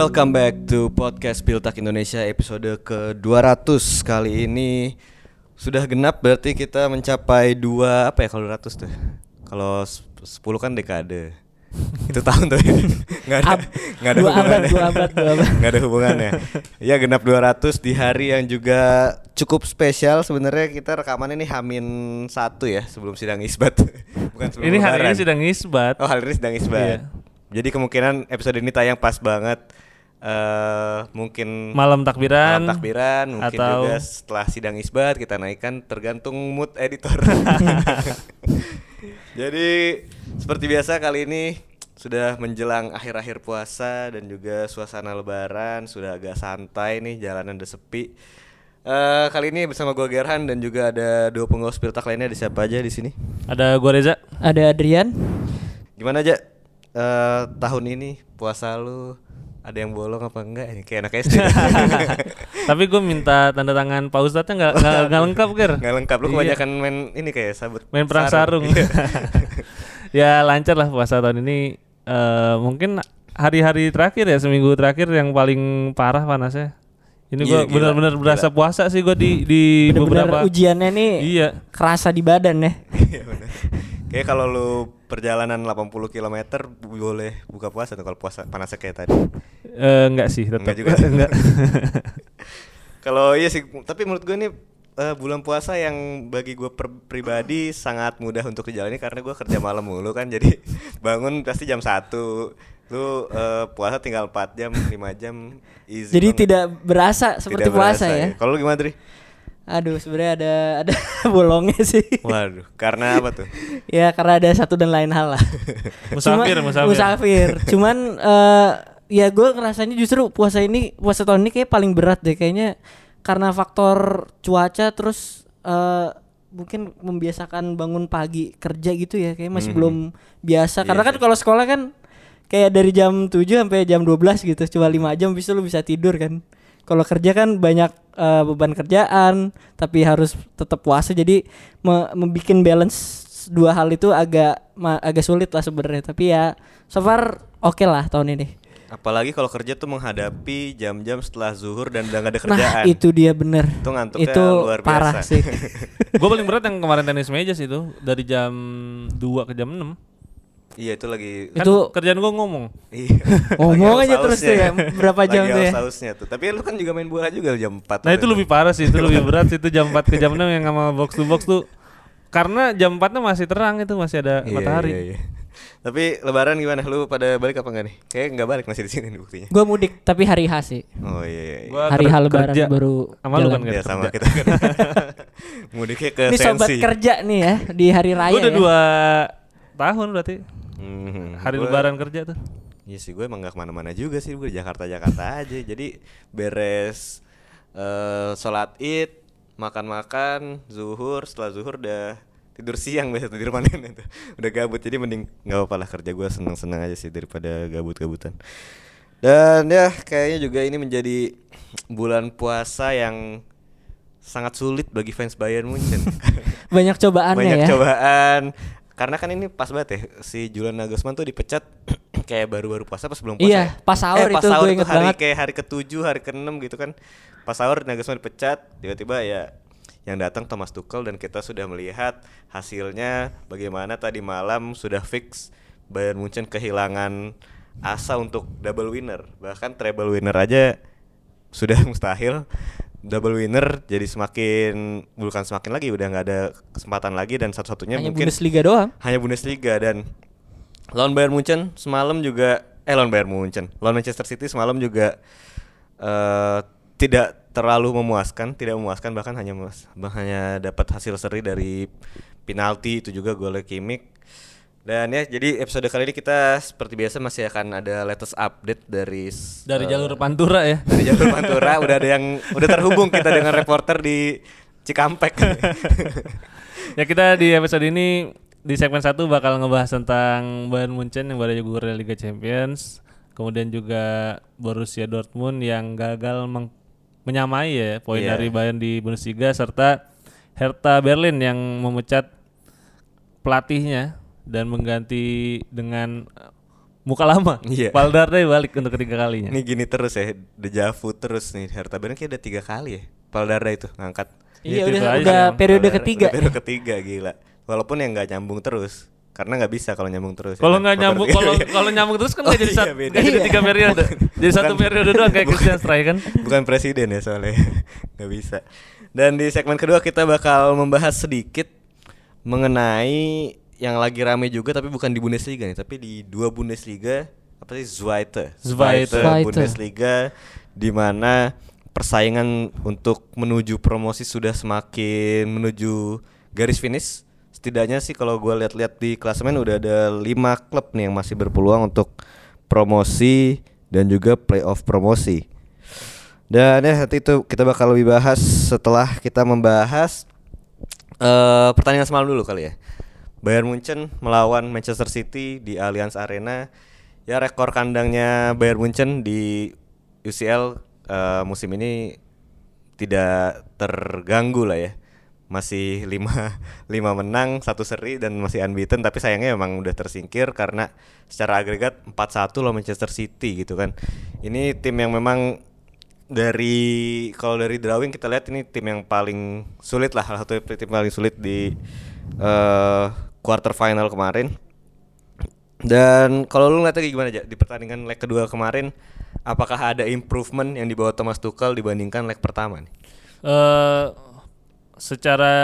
Welcome back to podcast Piltak Indonesia episode ke-200 Kali ini sudah genap berarti kita mencapai dua apa ya kalau 200 tuh Kalau s- 10 kan dekade itu tahun tuh nggak ada nggak ada hubungannya dua abad, dua abad. nggak ada hubungannya ya genap 200 di hari yang juga cukup spesial sebenarnya kita rekaman ini Hamin satu ya sebelum sidang isbat bukan sebelum Ini hari ini sedang isbat. Oh hari ini sedang isbat. Iya. Jadi kemungkinan episode ini tayang pas banget. Eh mungkin Malam takbiran. malam takbiran, mungkin atau- juga setelah sidang isbat kita naikkan tergantung mood editor. Jadi seperti biasa kali ini sudah menjelang akhir-akhir puasa dan juga suasana lebaran sudah agak santai nih jalanan udah sepi. Eh kali ini bersama gue Gerhan dan juga ada dua penggawa spirtak lainnya ada siapa aja di sini? Ada gua Reza. Ada Adrian. Gimana aja eh tahun ini puasa lu ada yang bolong apa enggak ini kayak anak SD Tapi gue minta tanda tangan Pak Ustadznya nggak nggak nggak lengkap ger. nggak lengkap lu Iya. kebanyakan main ini kayak sabut Main perang sarung. Iya. ya lancar lah puasa tahun ini. Eh mungkin hari-hari terakhir ya seminggu terakhir yang paling parah panasnya. Ini Iya, gua gila, benar-benar gila. berasa puasa sih gua di di Bener-bener beberapa. ujiannya nih Iya. kerasa di badan ya. Iya, bener. kayak kalau lu perjalanan 80 km boleh buka puasa tuh kalau puasa panasnya kayak tadi Eh enggak sih tetap. Enggak juga. enggak. kalau iya sih tapi menurut gue ini eh, bulan puasa yang bagi gue pribadi sangat mudah untuk dijalani karena gue kerja malam mulu kan jadi bangun pasti jam 1 lu eh, puasa tinggal 4 jam 5 jam easy Jadi banget. tidak berasa seperti Tidak puasa berasa ya. Kalau lu gimana, Dri? Aduh, sebenarnya ada ada bolongnya sih. Waduh, karena apa tuh? ya karena ada satu dan lain hal lah. Musafir, Cuma- musafir. musafir. Cuman eh, ya gue ngerasanya justru puasa ini puasa tahun ini kayak paling berat deh kayaknya karena faktor cuaca terus eh, mungkin membiasakan bangun pagi kerja gitu ya kayak masih Mhm. belum biasa Iya karena kan sih. kalau sekolah kan kayak dari jam 7 sampai jam 12 gitu cuma lima jam bisa lu bisa tidur kan kalau kerja kan banyak eh, beban kerjaan tapi harus tetap puasa. Jadi me membikin balance dua hal itu agak ma- agak sulit lah sebenarnya. Tapi ya so far oke lah tahun ini. Apalagi kalau kerja tuh menghadapi jam-jam setelah zuhur dan udah gak ada nah kerjaan. itu dia bener. Itu ngantuknya itu luar biasa. parah sih. Gue paling berat yang kemarin tenis meja sih itu dari jam 2 ke jam 6 Iya, itu lagi Kan Itu- kerjaan gue ngomong. Iya. Ngomong aja terus tuh ya, haus-hausnya. berapa jam Lagi tuh ya. haus-hausnya tuh. Tapi lu kan juga main bola juga jam 4. Nah itu lebih parah sih, itu lebih berat sih itu jam 4 ke jam 6 yang sama box to box tuh. Karena jam 4 nya masih terang itu masih ada Iya, matahari. iya, iya. Tapi lebaran gimana? Lu pada balik apa enggak nih? Kayak enggak balik masih di sini nih buktinya. gue mudik tapi hari H sih Oh iya iya. iya. Gua hari H lebaran kerja. baru Sama lu kan? Ya sama kita. Mudiknya ke ini sobat Sensi. kerja nih ya di hari raya Gue udah ya. dua tahun berarti Hmm, hari gua- lebaran kerja tuh. Iya sih gue emang gak ke mana-mana juga sih gue Jakarta-Jakarta aja. Jadi beres eh sholat id, makan-makan, zuhur, setelah zuhur udah tidur siang biasa tidur mana itu Udah gabut jadi mending gak apa-apa lah kerja gue seneng-seneng aja sih daripada gabut-gabutan. Dan ya kayaknya juga ini menjadi bulan puasa yang sangat sulit bagi fans Bayern Munchen. Banyak cobaannya banyak ya. cobaan karena kan ini pas banget ya si Julian Nagelsmann tuh dipecat kayak baru-baru puasa pas belum puasa Iya, ya? pas sahur eh, pas itu sahur gue tuh inget hari banget. kayak hari ketujuh hari keenam gitu kan pas sahur Nagelsmann dipecat tiba-tiba ya yang datang Thomas Tuchel dan kita sudah melihat hasilnya bagaimana tadi malam sudah fix Bayern Munchen kehilangan asa untuk double winner bahkan treble winner aja sudah mustahil double winner jadi semakin bukan semakin lagi udah nggak ada kesempatan lagi dan satu-satunya hanya mungkin Bundesliga doang. Hanya Bundesliga dan lawan Bayern Munchen semalam juga eh lawan Bayern Munchen lawan Manchester City semalam juga eh tidak terlalu memuaskan tidak memuaskan bahkan hanya memuas- bah- hanya dapat hasil seri dari penalti itu juga gol Kimmich dan ya jadi episode kali ini kita seperti biasa masih akan ada latest update dari Dari eh, jalur Pantura ya. dari jalur Pantura udah ada yang udah terhubung kita dengan reporter di Cikampek. ya kita di episode ini di segmen satu bakal ngebahas tentang Bayern Munchen yang baru juara Liga Champions, kemudian juga Borussia Dortmund yang gagal meng- menyamai ya poin Iya. dari Bayern di Bundesliga serta Hertha Berlin yang memecat pelatihnya dan mengganti dengan eh, muka lama. Iya. Valverde balik untuk ketiga kalinya. Ini gini terus ya, dejavu terus nih. Hertha Berlin kayak udah tiga kali ya. Valdarda itu ngangkat. Iya Itu udah udah periode ketiga. udah Periode ketiga gila. Walaupun yang nggak nyambung terus. Karena nggak bisa kalau nyambung terus. ya Kalau nggak nyambung, kalau ketiga. kalau nyambung terus kan Oh nggak jadi iya, satu, jadi Iya. tiga periode, jadi satu periode doang kayak Christian Streich kan. Bukan presiden ya soalnya nggak bisa. Dan di segmen kedua kita bakal membahas sedikit mengenai yang lagi rame juga tapi bukan di Bundesliga nih, tapi di dua Bundesliga apa sih Zweite. Zweite. Zweite. Bundesliga di mana persaingan untuk menuju promosi sudah semakin menuju garis finish. Setidaknya sih kalau gue lihat-lihat di klasemen udah ada lima klub nih yang masih berpeluang untuk promosi dan juga playoff promosi. Dan ya nanti itu kita bakal lebih bahas setelah kita membahas eh pertandingan semalam dulu kali ya. Bayern Munchen melawan Manchester City di Allianz Arena. Ya rekor kandangnya Bayern Munchen di UCL eh, musim ini tidak terganggu lah ya. Masih 5 lima menang, satu seri dan masih unbeaten tapi sayangnya memang udah tersingkir karena secara agregat 4-1 lawan Manchester City gitu kan. Ini tim yang memang dari kalau dari drawing kita lihat ini tim yang paling sulit lah salah satu tim paling sulit di eh quarter final kemarin. Dan kalau lu ngeliatnya gimana aja di pertandingan leg kedua kemarin apakah ada improvement yang dibawa Thomas Tuchel dibandingkan leg pertama nih? Eh secara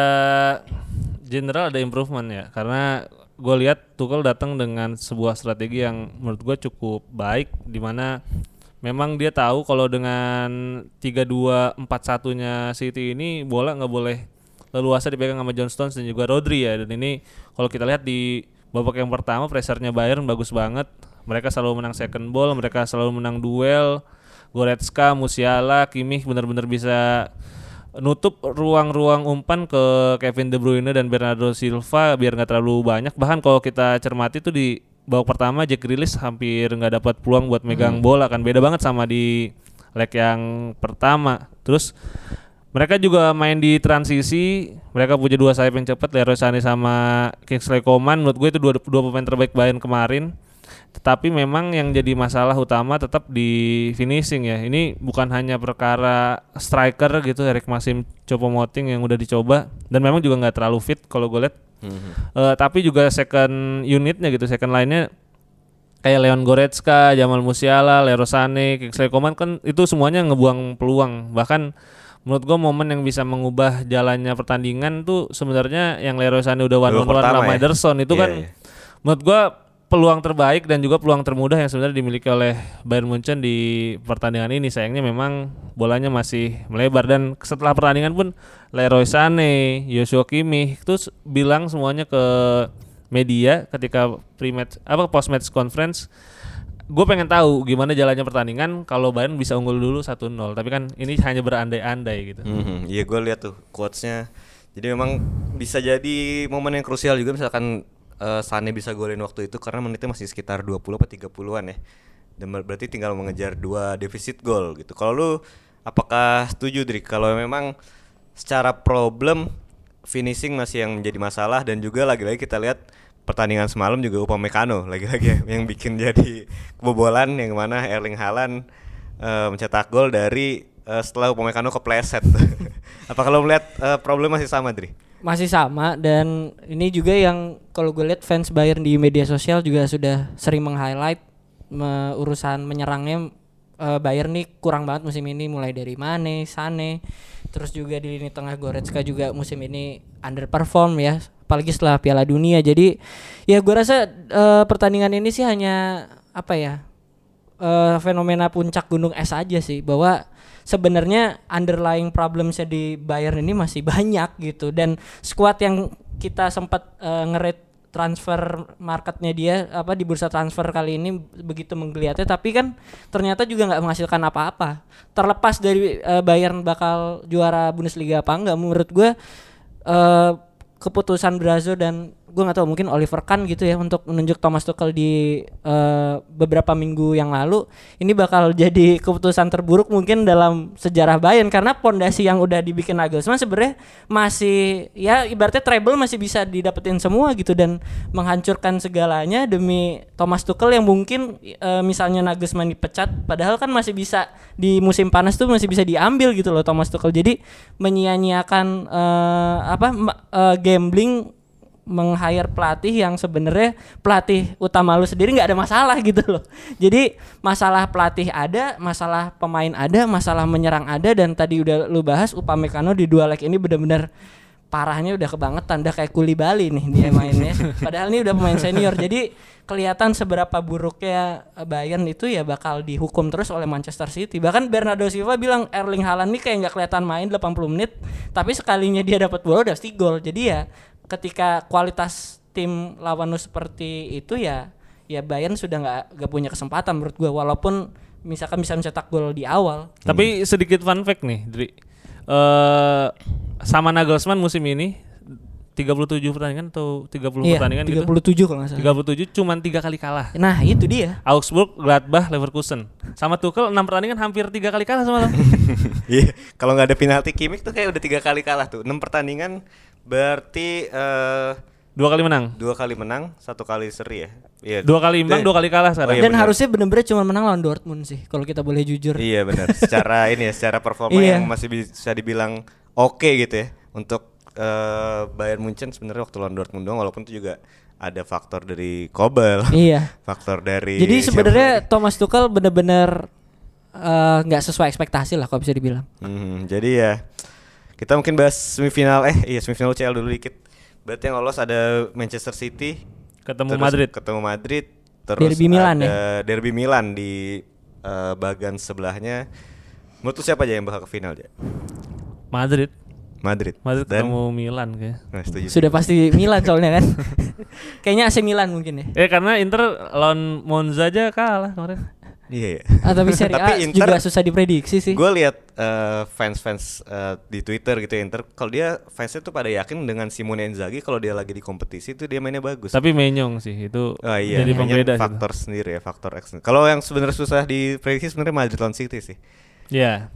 general ada improvement ya karena gue lihat Tuchel datang dengan sebuah strategi yang menurut gue cukup baik di mana memang dia tahu kalau dengan 3-2 4-1 nya City ini bola nggak boleh leluasa dipegang sama John Stones dan juga Rodri ya. Dan ini kalau kita lihat di babak yang pertama pressernya Bayern bagus banget. Mereka selalu menang second ball mereka selalu menang duel. Goretzka, Musiala, Kimmich benar-benar bisa nutup ruang-ruang umpan ke Kevin De Bruyne dan Bernardo Silva biar nggak terlalu banyak. Bahkan kalau kita cermati tuh di babak pertama Jack Grealish hampir nggak dapat peluang buat megang bola kan. Beda banget sama di leg yang pertama. Terus mereka juga main di transisi, mereka punya dua sayap yang cepat, Leroy Sané sama Kingsley Coman. Menurut gue itu dua, dua pemain terbaik Bayern kemarin. Tetapi memang yang jadi masalah utama tetap di finishing ya. Ini bukan hanya perkara striker gitu, Erik Masim Choupo-Moting yang udah dicoba dan memang juga nggak terlalu fit kalau gue lihat. Eh, tapi juga second unitnya gitu, second line-nya kayak Leon Goretzka, Jamal Musiala, Leroy Sané, Kingsley Coman kan itu semuanya ngebuang peluang. Bahkan menurut gua momen yang bisa mengubah jalannya pertandingan tuh sebenarnya yang Leroy Sané udah one on one sama ya? Ederson itu Iya, kan iya. menurut gua peluang terbaik dan juga peluang termudah yang sebenarnya dimiliki oleh Bayern Munchen di pertandingan ini sayangnya memang bolanya masih melebar dan setelah pertandingan pun Leroy Sané, Joshua Kimmich terus bilang semuanya ke media ketika pre-match apa post match conference gue pengen tahu gimana jalannya pertandingan kalau Bayern bisa unggul dulu 1-0 tapi kan ini hanya berandai-andai gitu Mhm, Iya gue lihat tuh quotesnya. Jadi memang bisa jadi momen yang krusial juga misalkan eh, Sane bisa golin waktu itu karena menitnya masih sekitar 20 apa 30-an ya. Dan ber- berarti tinggal mengejar dua defisit gol gitu. Kalau lu apakah setuju Dri kalau memang secara problem finishing masih yang menjadi masalah dan juga lagi-lagi kita lihat pertandingan semalam juga Upamecano lagi-lagi yang bikin jadi kebobolan yang mana Erling Haaland eh, mencetak gol dari eh, setelah Upamecano kepleset. Apakah lo melihat eh, problem masih sama, Dri? Masih sama dan ini juga yang kalau gue lihat fans Bayern di media sosial juga sudah sering meng-highlight me- urusan menyerangnya eh, Bayern nih kurang banget musim ini mulai dari Mane, Sane, terus juga di lini tengah Goretzka juga musim ini underperform ya, apalagi setelah Piala Dunia. Jadi ya gue rasa eh, pertandingan ini sih hanya apa ya eh, fenomena puncak gunung es aja sih bahwa sebenarnya underlying problemsnya di Bayern ini masih banyak gitu dan squad yang kita sempat eh, ngerate transfer marketnya dia apa di bursa transfer kali ini begitu menggeliatnya tapi kan ternyata juga nggak menghasilkan apa-apa terlepas dari eh, Bayern bakal juara Bundesliga apa enggak menurut gue eh, keputusan Brazo dan gue nggak tahu mungkin Oliver Kahn gitu ya untuk menunjuk Thomas Tuchel di eh, beberapa minggu yang lalu. Ini bakal jadi keputusan terburuk mungkin dalam sejarah Bayern karena pondasi yang udah dibikin Nagelsmann sebenarnya masih ya ibaratnya treble masih bisa didapetin semua gitu dan menghancurkan segalanya demi Thomas Tuchel yang mungkin eh, misalnya Nagelsmann dipecat padahal kan masih bisa di musim panas tuh masih bisa diambil gitu loh Thomas Tuchel. Jadi menyia-nyiakan eh, apa eh, gambling meng-hire pelatih yang sebenarnya pelatih utama lu sendiri nggak ada masalah gitu loh. Jadi masalah pelatih ada, masalah pemain ada, masalah menyerang ada dan tadi udah lu bahas Upamecano di dua leg ini benar-benar parahnya udah kebangetan udah kayak kuli Bali nih dia mainnya. Padahal ini udah pemain senior. Jadi kelihatan seberapa buruknya Bayern itu ya bakal dihukum terus oleh Manchester City. Bahkan Bernardo Silva bilang Erling Haaland nih kayak nggak kelihatan main 80 menit, tapi sekalinya dia dapat bola udah pasti gol. Jadi ya ketika kualitas tim lawan lu seperti itu ya ya Bayern sudah nggak nggak punya kesempatan menurut gua walaupun misalkan bisa mencetak gol di awal. Tapi sedikit fun fact nih, Dri. Eh sama Nagelsmann musim ini 37 pertandingan atau 30 Iya, pertandingan gitu. 37 kalau nggak salah. 37 cuman tiga kali kalah. Nah, itu dia. Augsburg, Gladbach, Leverkusen. Sama Tuchel 6 pertandingan hampir tiga kali kalah semalam. Iya, kalau nggak ada penalti Kimmich tuh kayak udah tiga kali kalah tuh. Enam pertandingan berarti eh Dua kali menang. dua kali menang, satu kali seri ya. Iya. Dua kali imbang, Eh, dua kali kalah sekarang. Oh, iya, Dan benar. harusnya bener-bener cuma menang lawan Dortmund sih kalau kita boleh jujur. Iya benar. secara ini ya, secara performa Iya. yang masih bisa dibilang oke gitu ya untuk eh, Bayern Munchen sebenarnya waktu lawan Dortmund doang walaupun itu juga ada faktor dari Kobel. Iya. faktor dari Jadi sebenarnya? Thomas Tuchel bener-bener eh, nggak sesuai ekspektasi lah kalau bisa dibilang. Hmm, jadi ya kita mungkin bahas semifinal eh iya semifinal UCL dulu dikit. Berarti yang lolos ada Manchester City Ketemu terus Madrid. Ketemu Madrid. Terus Derby Milan ya? Derby Milan di eh, bagian sebelahnya. Menurut siapa aja yang bakal ke final ya? Madrid. Madrid. Madrid Dan ketemu Milan kayak. Nah, setuju. Sudah pasti Milan soalnya kan. Kayaknya AC Milan mungkin ya. Eh karena Inter lawan Monza aja kalah kemarin. Iya, iya. Ah, tapi Serie A Tapi Inter- juga susah diprediksi sih. Gue lihat eh, fans-fans eh, di Twitter gitu ya Inter, kalau dia fansnya tuh pada yakin dengan Simone Inzaghi kalau dia lagi di kompetisi tuh dia mainnya bagus. Tapi Menyong sih itu Oh iya, jadi pembeda sih. faktor sendiri ya, faktor X. Kalau yang sebenarnya susah diprediksi sebenarnya Madrid lawan City sih. Ya.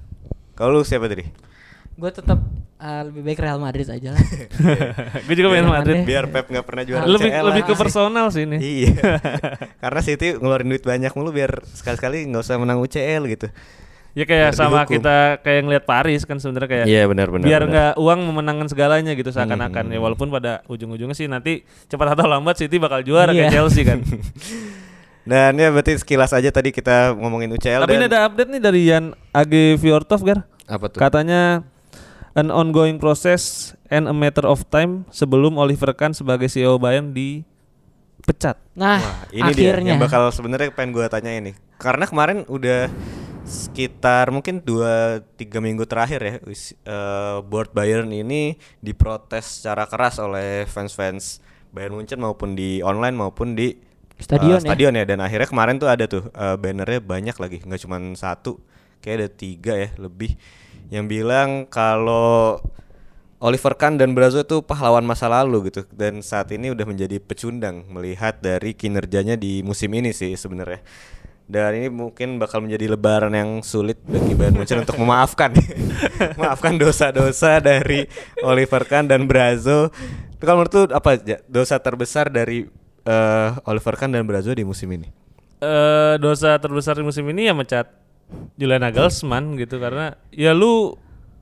Kalau lu siapa tadi? Gue tetap ah, lebih baik Real Madrid aja lah. Gue juga main Madrid. Biar Pep nggak pernah juara lebih UCL lebih ke personal sih ini. Iya. Karena City ngeluarin duit banyak mulu biar sekali-sekali nggak usah menang UCL gitu. Ya kayak Biar sama dihukum. kita kayak ngeliat Paris kan sebenarnya kayak Iya, benar, benar, biar nggak uang memenangkan segalanya gitu seakan-akan Hmm. ya walaupun pada ujung-ujungnya sih nanti cepat atau lambat City bakal juara kayak Iya. Chelsea kan. Dan ya berarti sekilas aja tadi kita ngomongin UCL Tapi dan ini ada update nih dari Jan Age Fjortov Gar. apa tuh? Katanya an ongoing process and a matter of time sebelum Oliver Kahn sebagai CEO Bayern dipecat. Nah, Wah, ini dia akhirnya. yang bakal sebenarnya pengen gua tanya ini. Karena kemarin udah sekitar mungkin 2 3 minggu terakhir ya eh, board Bayern ini diprotes secara keras oleh fans-fans Bayern Munchen maupun di online maupun di eh, Stadion ya? stadion ya dan akhirnya kemarin tuh ada tuh eh, bannernya banyak lagi nggak cuma satu kayak ada tiga ya lebih yang bilang kalau Oliver Kahn dan Brazo itu pahlawan masa lalu gitu dan saat ini udah menjadi pecundang melihat dari kinerjanya di musim ini sih sebenarnya. Dan ini mungkin bakal menjadi lebaran yang sulit bagi Bayern Munchen untuk memaafkan memaafkan dosa-dosa dari Oliver Kahn dan Brazo. Itu Kalau menurut lu apa dosa terbesar dari eh, Oliver Kahn dan Brazo di musim ini? eh dosa terbesar di musim ini ya mecat Julian Nagelsmann gitu karena ya lu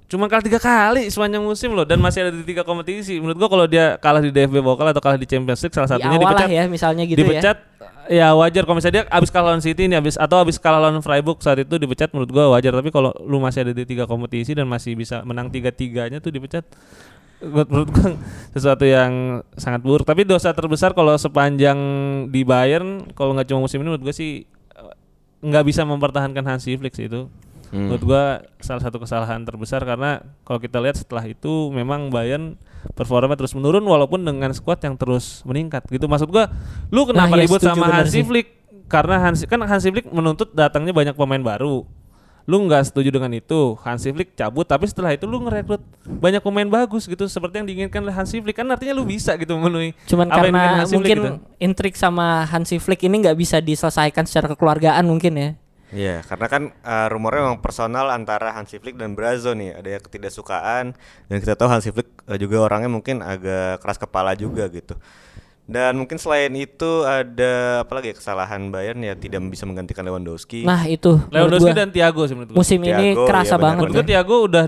cuma kalah tiga kali sepanjang musim loh dan masih ada di tiga kompetisi. Menurut gua kalau dia kalah di DFB Pokal atau kalah di Champions League salah Di satunya awal lah dipecat. ya misalnya gitu ya. dipecat ya. wajar kalau misalnya dia abis kalah lawan City ini abis atau abis kalah lawan Freiburg saat itu dipecat menurut gua wajar tapi kalau lu masih ada di tiga kompetisi dan masih bisa menang tiga tiganya tuh dipecat menurut gua sesuatu yang sangat buruk tapi dosa terbesar kalau sepanjang di Bayern kalau nggak cuma musim ini menurut gua sih nggak bisa mempertahankan Hansi Flick sih itu Hmm. menurut gua salah satu kesalahan terbesar karena kalau kita lihat setelah itu memang Bayern performa terus menurun walaupun dengan skuad yang terus meningkat gitu maksud gua lu kenapa Nah, iya, ribut sama Hansi sih. Flick karena Hansi kan Hansi Flick menuntut datangnya banyak pemain baru lu nggak setuju dengan itu Hansi Flick cabut tapi setelah itu lu ngerekrut banyak pemain bagus gitu seperti yang diinginkan oleh Hansi Flick kan artinya lu bisa gitu memenuhi Cuman apa yang karena Hansi Flick mungkin gitu. intrik sama Hansi Flick ini nggak bisa diselesaikan secara kekeluargaan mungkin ya. Iya, karena kan eh, rumornya memang personal antara Hansi Flick dan Brazo nih, ada yang ketidaksukaan dan kita tahu Hansi Flick eh, juga orangnya mungkin agak keras kepala juga gitu. Dan mungkin selain itu ada apa lagi ya, kesalahan Bayern ya tidak bisa menggantikan Lewandowski. Nah itu Lewandowski gua dan Thiago sih menurut musim ini Thiago, kerasa iya banget. Menurut ya. gue Thiago udah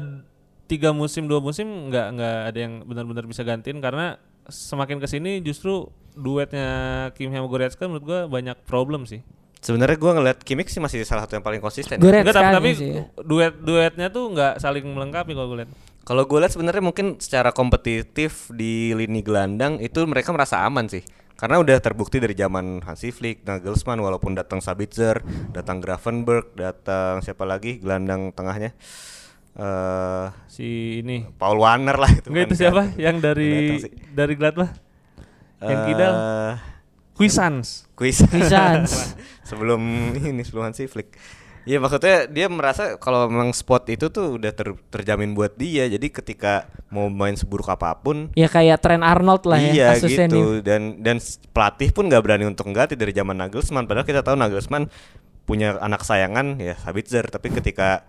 tiga musim dua musim nggak nggak ada yang benar-benar bisa gantiin karena semakin ke sini justru duetnya Kim sama Goretzka menurut gue banyak problem sih. Sebenarnya gua ngeliat Kimmich sih masih salah satu yang paling konsisten. ya. Goretzka Enggak, tapi, tapi sih ya. duet duetnya tuh nggak saling melengkapi kalau gue lihat. Kalau gue lihat sebenarnya mungkin secara kompetitif di lini gelandang itu mereka merasa aman sih. Karena udah terbukti dari zaman Hansi Flick, Nagelsmann walaupun datang Sabitzer, datang Gravenberg, datang siapa lagi gelandang tengahnya? eh Si ini Paul Warner lah itu. Enggak kan itu siapa? kan. Yang dari dari Gladbach. Yang Eh, kidal. Kuisans. Kuis. Kuisans. sebelum ini sebelum Hansi Flick. Iya maksudnya dia merasa kalau memang spot itu tuh udah ter- terjamin buat dia. Jadi ketika mau main seburuk apa pun Ya kayak Trent Arnold lah iya ya kasusnya gitu nih. dan dan pelatih pun nggak berani untuk ganti dari zaman Nagelsmann padahal kita tahu Nagelsmann punya anak sayangan ya Sabitzer tapi ketika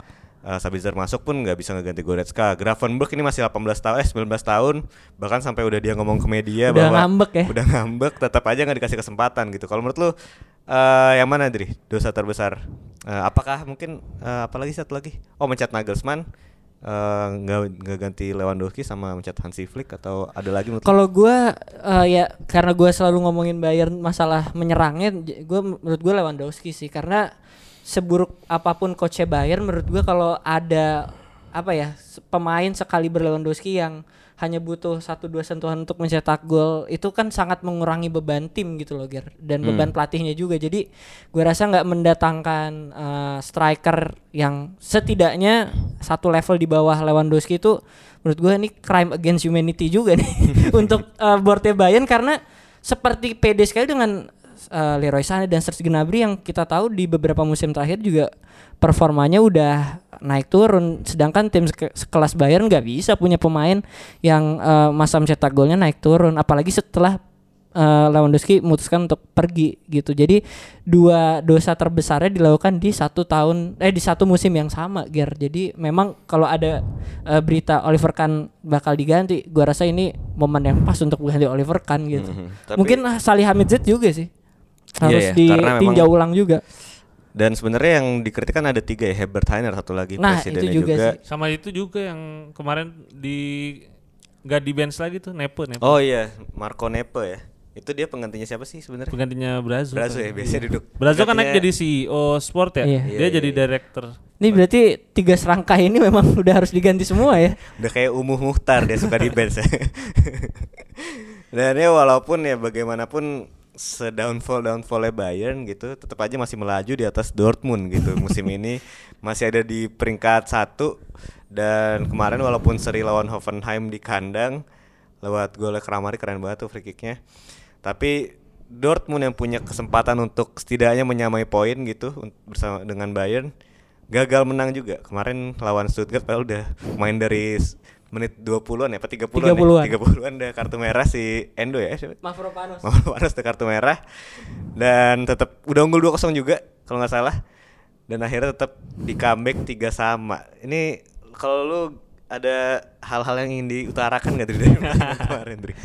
uh, Sabitzer masuk pun nggak bisa ngeganti Goretzka. Gravenberg ini masih 18 tahun eh 19 tahun. Bahkan sampai udah dia ngomong ke media Udah bahwa ngambek ya. udah ngambek tetap aja nggak dikasih kesempatan gitu. Kalau menurut lu uh, yang mana Dri? Dosa terbesar. Uh, apakah mungkin uh, apalagi satu lagi? Oh mencat Nagelsmann. Uh, nggak nggak ganti Lewandowski sama mencat Hansi Flick atau ada lagi menurut lu? Kalau gua eh, ya karena gua selalu ngomongin Bayern masalah menyerangnya, gua menurut gua Lewandowski sih. Karena seburuk apa pun coachnya Bayern menurut gua kalau ada apa ya pemain sekali Lewandowski yang hanya butuh satu dua sentuhan untuk mencetak gol itu kan sangat mengurangi beban tim gitu loh Ger. Dan beban pelatihnya juga. Jadi gua rasa nggak mendatangkan eh, striker yang setidaknya satu level di bawah Lewandowski itu menurut gue ini crime against humanity juga nih untuk uh, Borte Bayern. Karena seperti PD sekali dengan uh, Leroy Sané dan Serge Gnabry yang kita tahu di beberapa musim terakhir juga performanya udah naik turun sedangkan tim seke- sekelas Bayern nggak bisa punya pemain yang uh, masa mencetak golnya naik turun apalagi setelah uh, Lewandowski memutuskan untuk pergi gitu. Jadi dua dosa terbesarnya dilakukan di satu tahun eh di satu musim yang sama, Ger. Jadi memang kalau ada uh, berita Oliver Kahn bakal diganti, gua rasa ini momen yang pas untuk ganti Oliver Kahn gitu. Mhm. Tapi- Mungkin uh, Salih juga sih. Iya Harus ya, karena ditinjau memang- ulang juga. Dan sebenarnya yang dikritikan ada tiga ya Herbert Hainer satu lagi Nah, presidennya itu juga sih. Sama itu juga yang kemarin di nggak di bench lagi tuh Nepo Nepo. Oh iya Marco Nepe ya. Itu dia penggantinya siapa sih sebenarnya? Penggantinya Brazo. Brazo ya biasanya duduk. Brazo kan naik jadi CEO sport ya. Iya. Dia Iya, jadi iya. director. Ini berarti tiga serangkai ini memang udah harus diganti semua ya. udah kayak Umuh Muhtar dia suka di bench ya. Dan ya walaupun ya bagaimanapun sedownfall downfallnya Bayern gitu, tetap aja masih melaju di atas Dortmund gitu musim ini masih ada di peringkat satu dan kemarin walaupun seri lawan Hoffenheim di kandang lewat gol Kramari keren banget tuh free kicknya. Tapi Dortmund yang punya kesempatan untuk setidaknya menyamai poin gitu bersama dengan Bayern gagal menang juga. Kemarin lawan Stuttgart padahal udah main dari menit 20-an ya apa 30-an 30-an. ya? 30-an udah kartu merah si Endo ya siapa? Mafropanos. Mavropanos tuh kartu merah dan tetap udah unggul 2-0 juga kalau nggak salah dan akhirnya tetap di comeback 3 sama. Ini kalau lu ada hal-hal yang ingin diutarakan gak dari kemarin, Dri?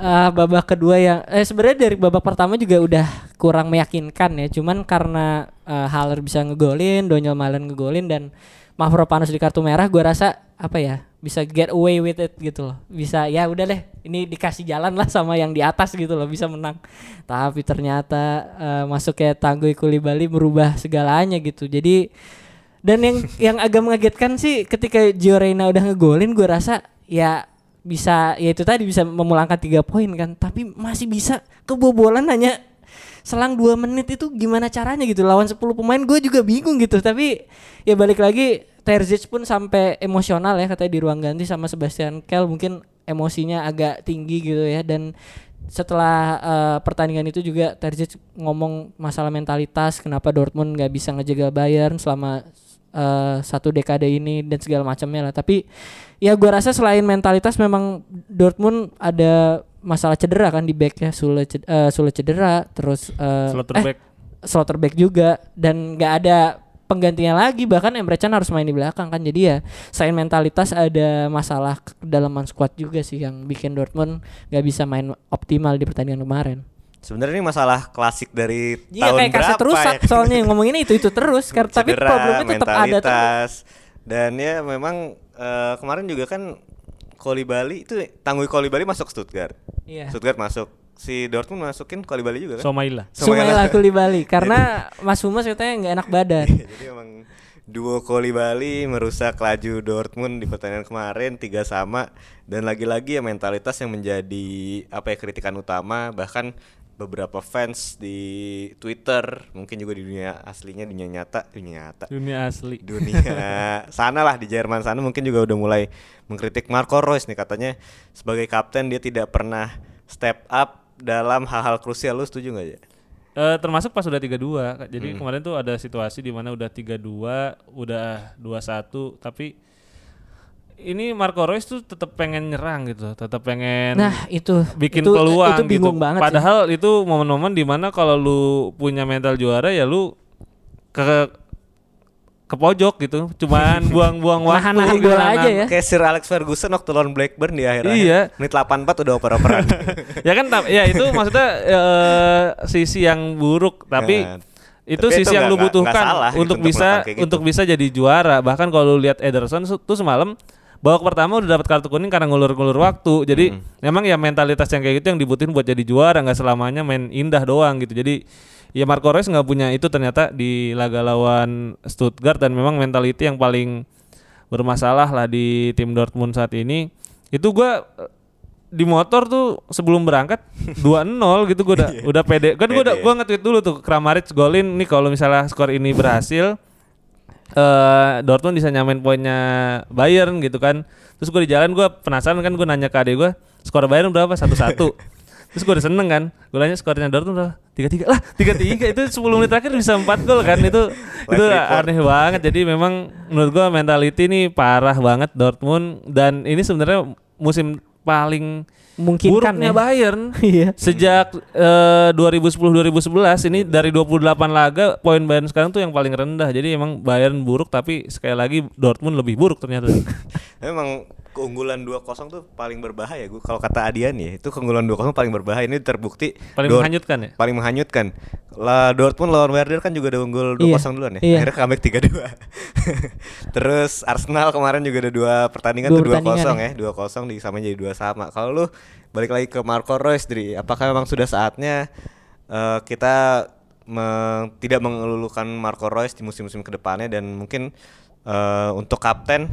Ah, babak kedua yang eh sebenarnya dari babak pertama juga udah kurang meyakinkan ya. Cuman karena eh, Haller bisa ngegolin, Daniel Malen ngegolin dan Mavropanos di kartu merah gua rasa apa ya? Bisa get away with it gitu loh. Bisa ya udah deh, ini dikasih jalan lah sama yang di atas gitu loh, bisa menang. Tapi ternyata eh, masuk kayak Tanggui Kulibali merubah segalanya gitu. Jadi dan yang yang agak mengagetkan sih ketika Gio Reyna udah ngegolin gue rasa ya bisa ya itu tadi bisa memulangkan tiga poin kan tapi masih bisa kebobolan hanya selang dua menit itu gimana caranya gitu lawan 10 pemain gue juga bingung gitu tapi ya balik lagi Terzic pun sampai emosional ya katanya di ruang ganti sama Sebastian Kel mungkin emosinya agak tinggi gitu ya dan setelah eh, pertandingan itu juga Terzic ngomong masalah mentalitas kenapa Dortmund nggak bisa ngejaga Bayern selama eh, satu dekade ini dan segala macamnya lah. Tapi ya gua rasa selain mentalitas memang Dortmund ada masalah cedera kan di backnya Sule ced- eh, Sule cedera terus eh, Slotterbeck. eh, Slotterbeck juga dan nggak ada penggantinya lagi bahkan Emre Can harus main di belakang kan jadi ya selain mentalitas ada masalah kedalaman squad juga sih yang bikin Dortmund nggak bisa main optimal di pertandingan kemarin. Sebenarnya ini masalah klasik dari Iya tahun kayak berapa rusak ya? soalnya yang ngomongin itu itu terus tapi Cedera, problemnya tetap ada terus. Dan ya memang eh, kemarin juga kan Kolibali itu Tanggui Kolibali masuk Stuttgart. Iya. Stuttgart masuk. Si Dortmund masukin Kolibali juga kan? Somaila. Sumaila Kulibali karena Mas Humas katanya nggak enak badan. Jadi emang duo Kolibali merusak laju Dortmund di pertandingan kemarin tiga sama dan lagi-lagi ya mentalitas yang menjadi apa ya kritikan utama bahkan beberapa fans di Twitter mungkin juga di dunia aslinya dunia nyata dunia nyata Dunia asli. dunia sana lah di Jerman sana mungkin juga udah mulai mengkritik Marco Reus nih katanya sebagai kapten dia tidak pernah step up dalam hal-hal krusial lu setuju nggak ya? Eh, termasuk pas udah 3-2. Jadi Hmm. kemarin tuh ada situasi di mana udah 3-2, udah 2-1 tapi ini Marco Reus tuh tetap pengen nyerang gitu, tetap pengen Nah itu bikin itu, peluang itu bingung gitu. banget. sih. Padahal itu momen-momen di mana kalau lu punya mental juara ya lu ke ke pojok gitu, cuman buang-buang waktu. Nahan-nahan gitu, bola nahan- aja ya. Kayak Sir Alex Ferguson waktu lawan Blackburn di akhir Iya. menit 84 udah oper-operan. ya kan ya itu maksudnya eh, sisi yang buruk tapi Ya. itu Tapi sisi itu yang lu butuhkan nggak salah gitu untuk untuk bisa gitu. untuk bisa jadi juara bahkan kalau lu lihat Ederson tuh semalam babak pertama udah dapat kartu kuning karena ngulur-ngulur waktu. Jadi Hmm. memang ya mentalitas yang kayak gitu yang dibutuhin buat jadi juara nggak selamanya main indah doang gitu. Jadi ya Marco Reus nggak punya itu ternyata di laga lawan Stuttgart dan memang mentality yang paling bermasalah lah di tim Dortmund saat ini. Itu gua eh, di motor tuh sebelum berangkat 2-0 gitu gua udah udah pede. Kan gua udah gua nge-tweet dulu tuh Kramaric golin. Nih kalau misalnya skor ini berhasil eh Dortmund bisa nyamain poinnya Bayern gitu kan. Terus gua di jalan gua penasaran kan gua nanya ke adek gua skor Bayern berapa? Satu-satu. Terus gua udah seneng kan gua nanya skornya Dortmund berapa? Tiga tiga lah tiga tiga itu 10 menit terakhir bisa empat gol kan itu itu aneh banget. Jadi memang menurut gua mentality ini parah banget Dortmund. Dan ini sebenarnya musim paling Mungkin kan buruknya ya. Bayern Iya. sejak eh, 2010-2011 ini dari 28 laga poin Bayern sekarang tuh yang paling rendah jadi emang Bayern buruk tapi sekali lagi Dortmund lebih buruk ternyata Memang keunggulan 2-0 tuh paling berbahaya gue kalau kata Adian ya itu keunggulan 2-0 paling berbahaya. Ini terbukti paling Dort- menghanyutkan ya? paling menghanyutkan. Lah Dortmund lawan Werder kan juga ada unggul 2-0 Iya. duluan ya? Iya. akhirnya comeback 3-2 terus Arsenal kemarin juga ada dua pertandingan Dua tuh 2-0 pertandingan ya? 2-0 di sama jadi 2 sama. Kalau lu balik lagi ke Marco Reus Dri apakah memang sudah saatnya eh, kita me- tidak mengelulukan Marco Reus di musim-musim ke depannya dan mungkin eh, untuk kapten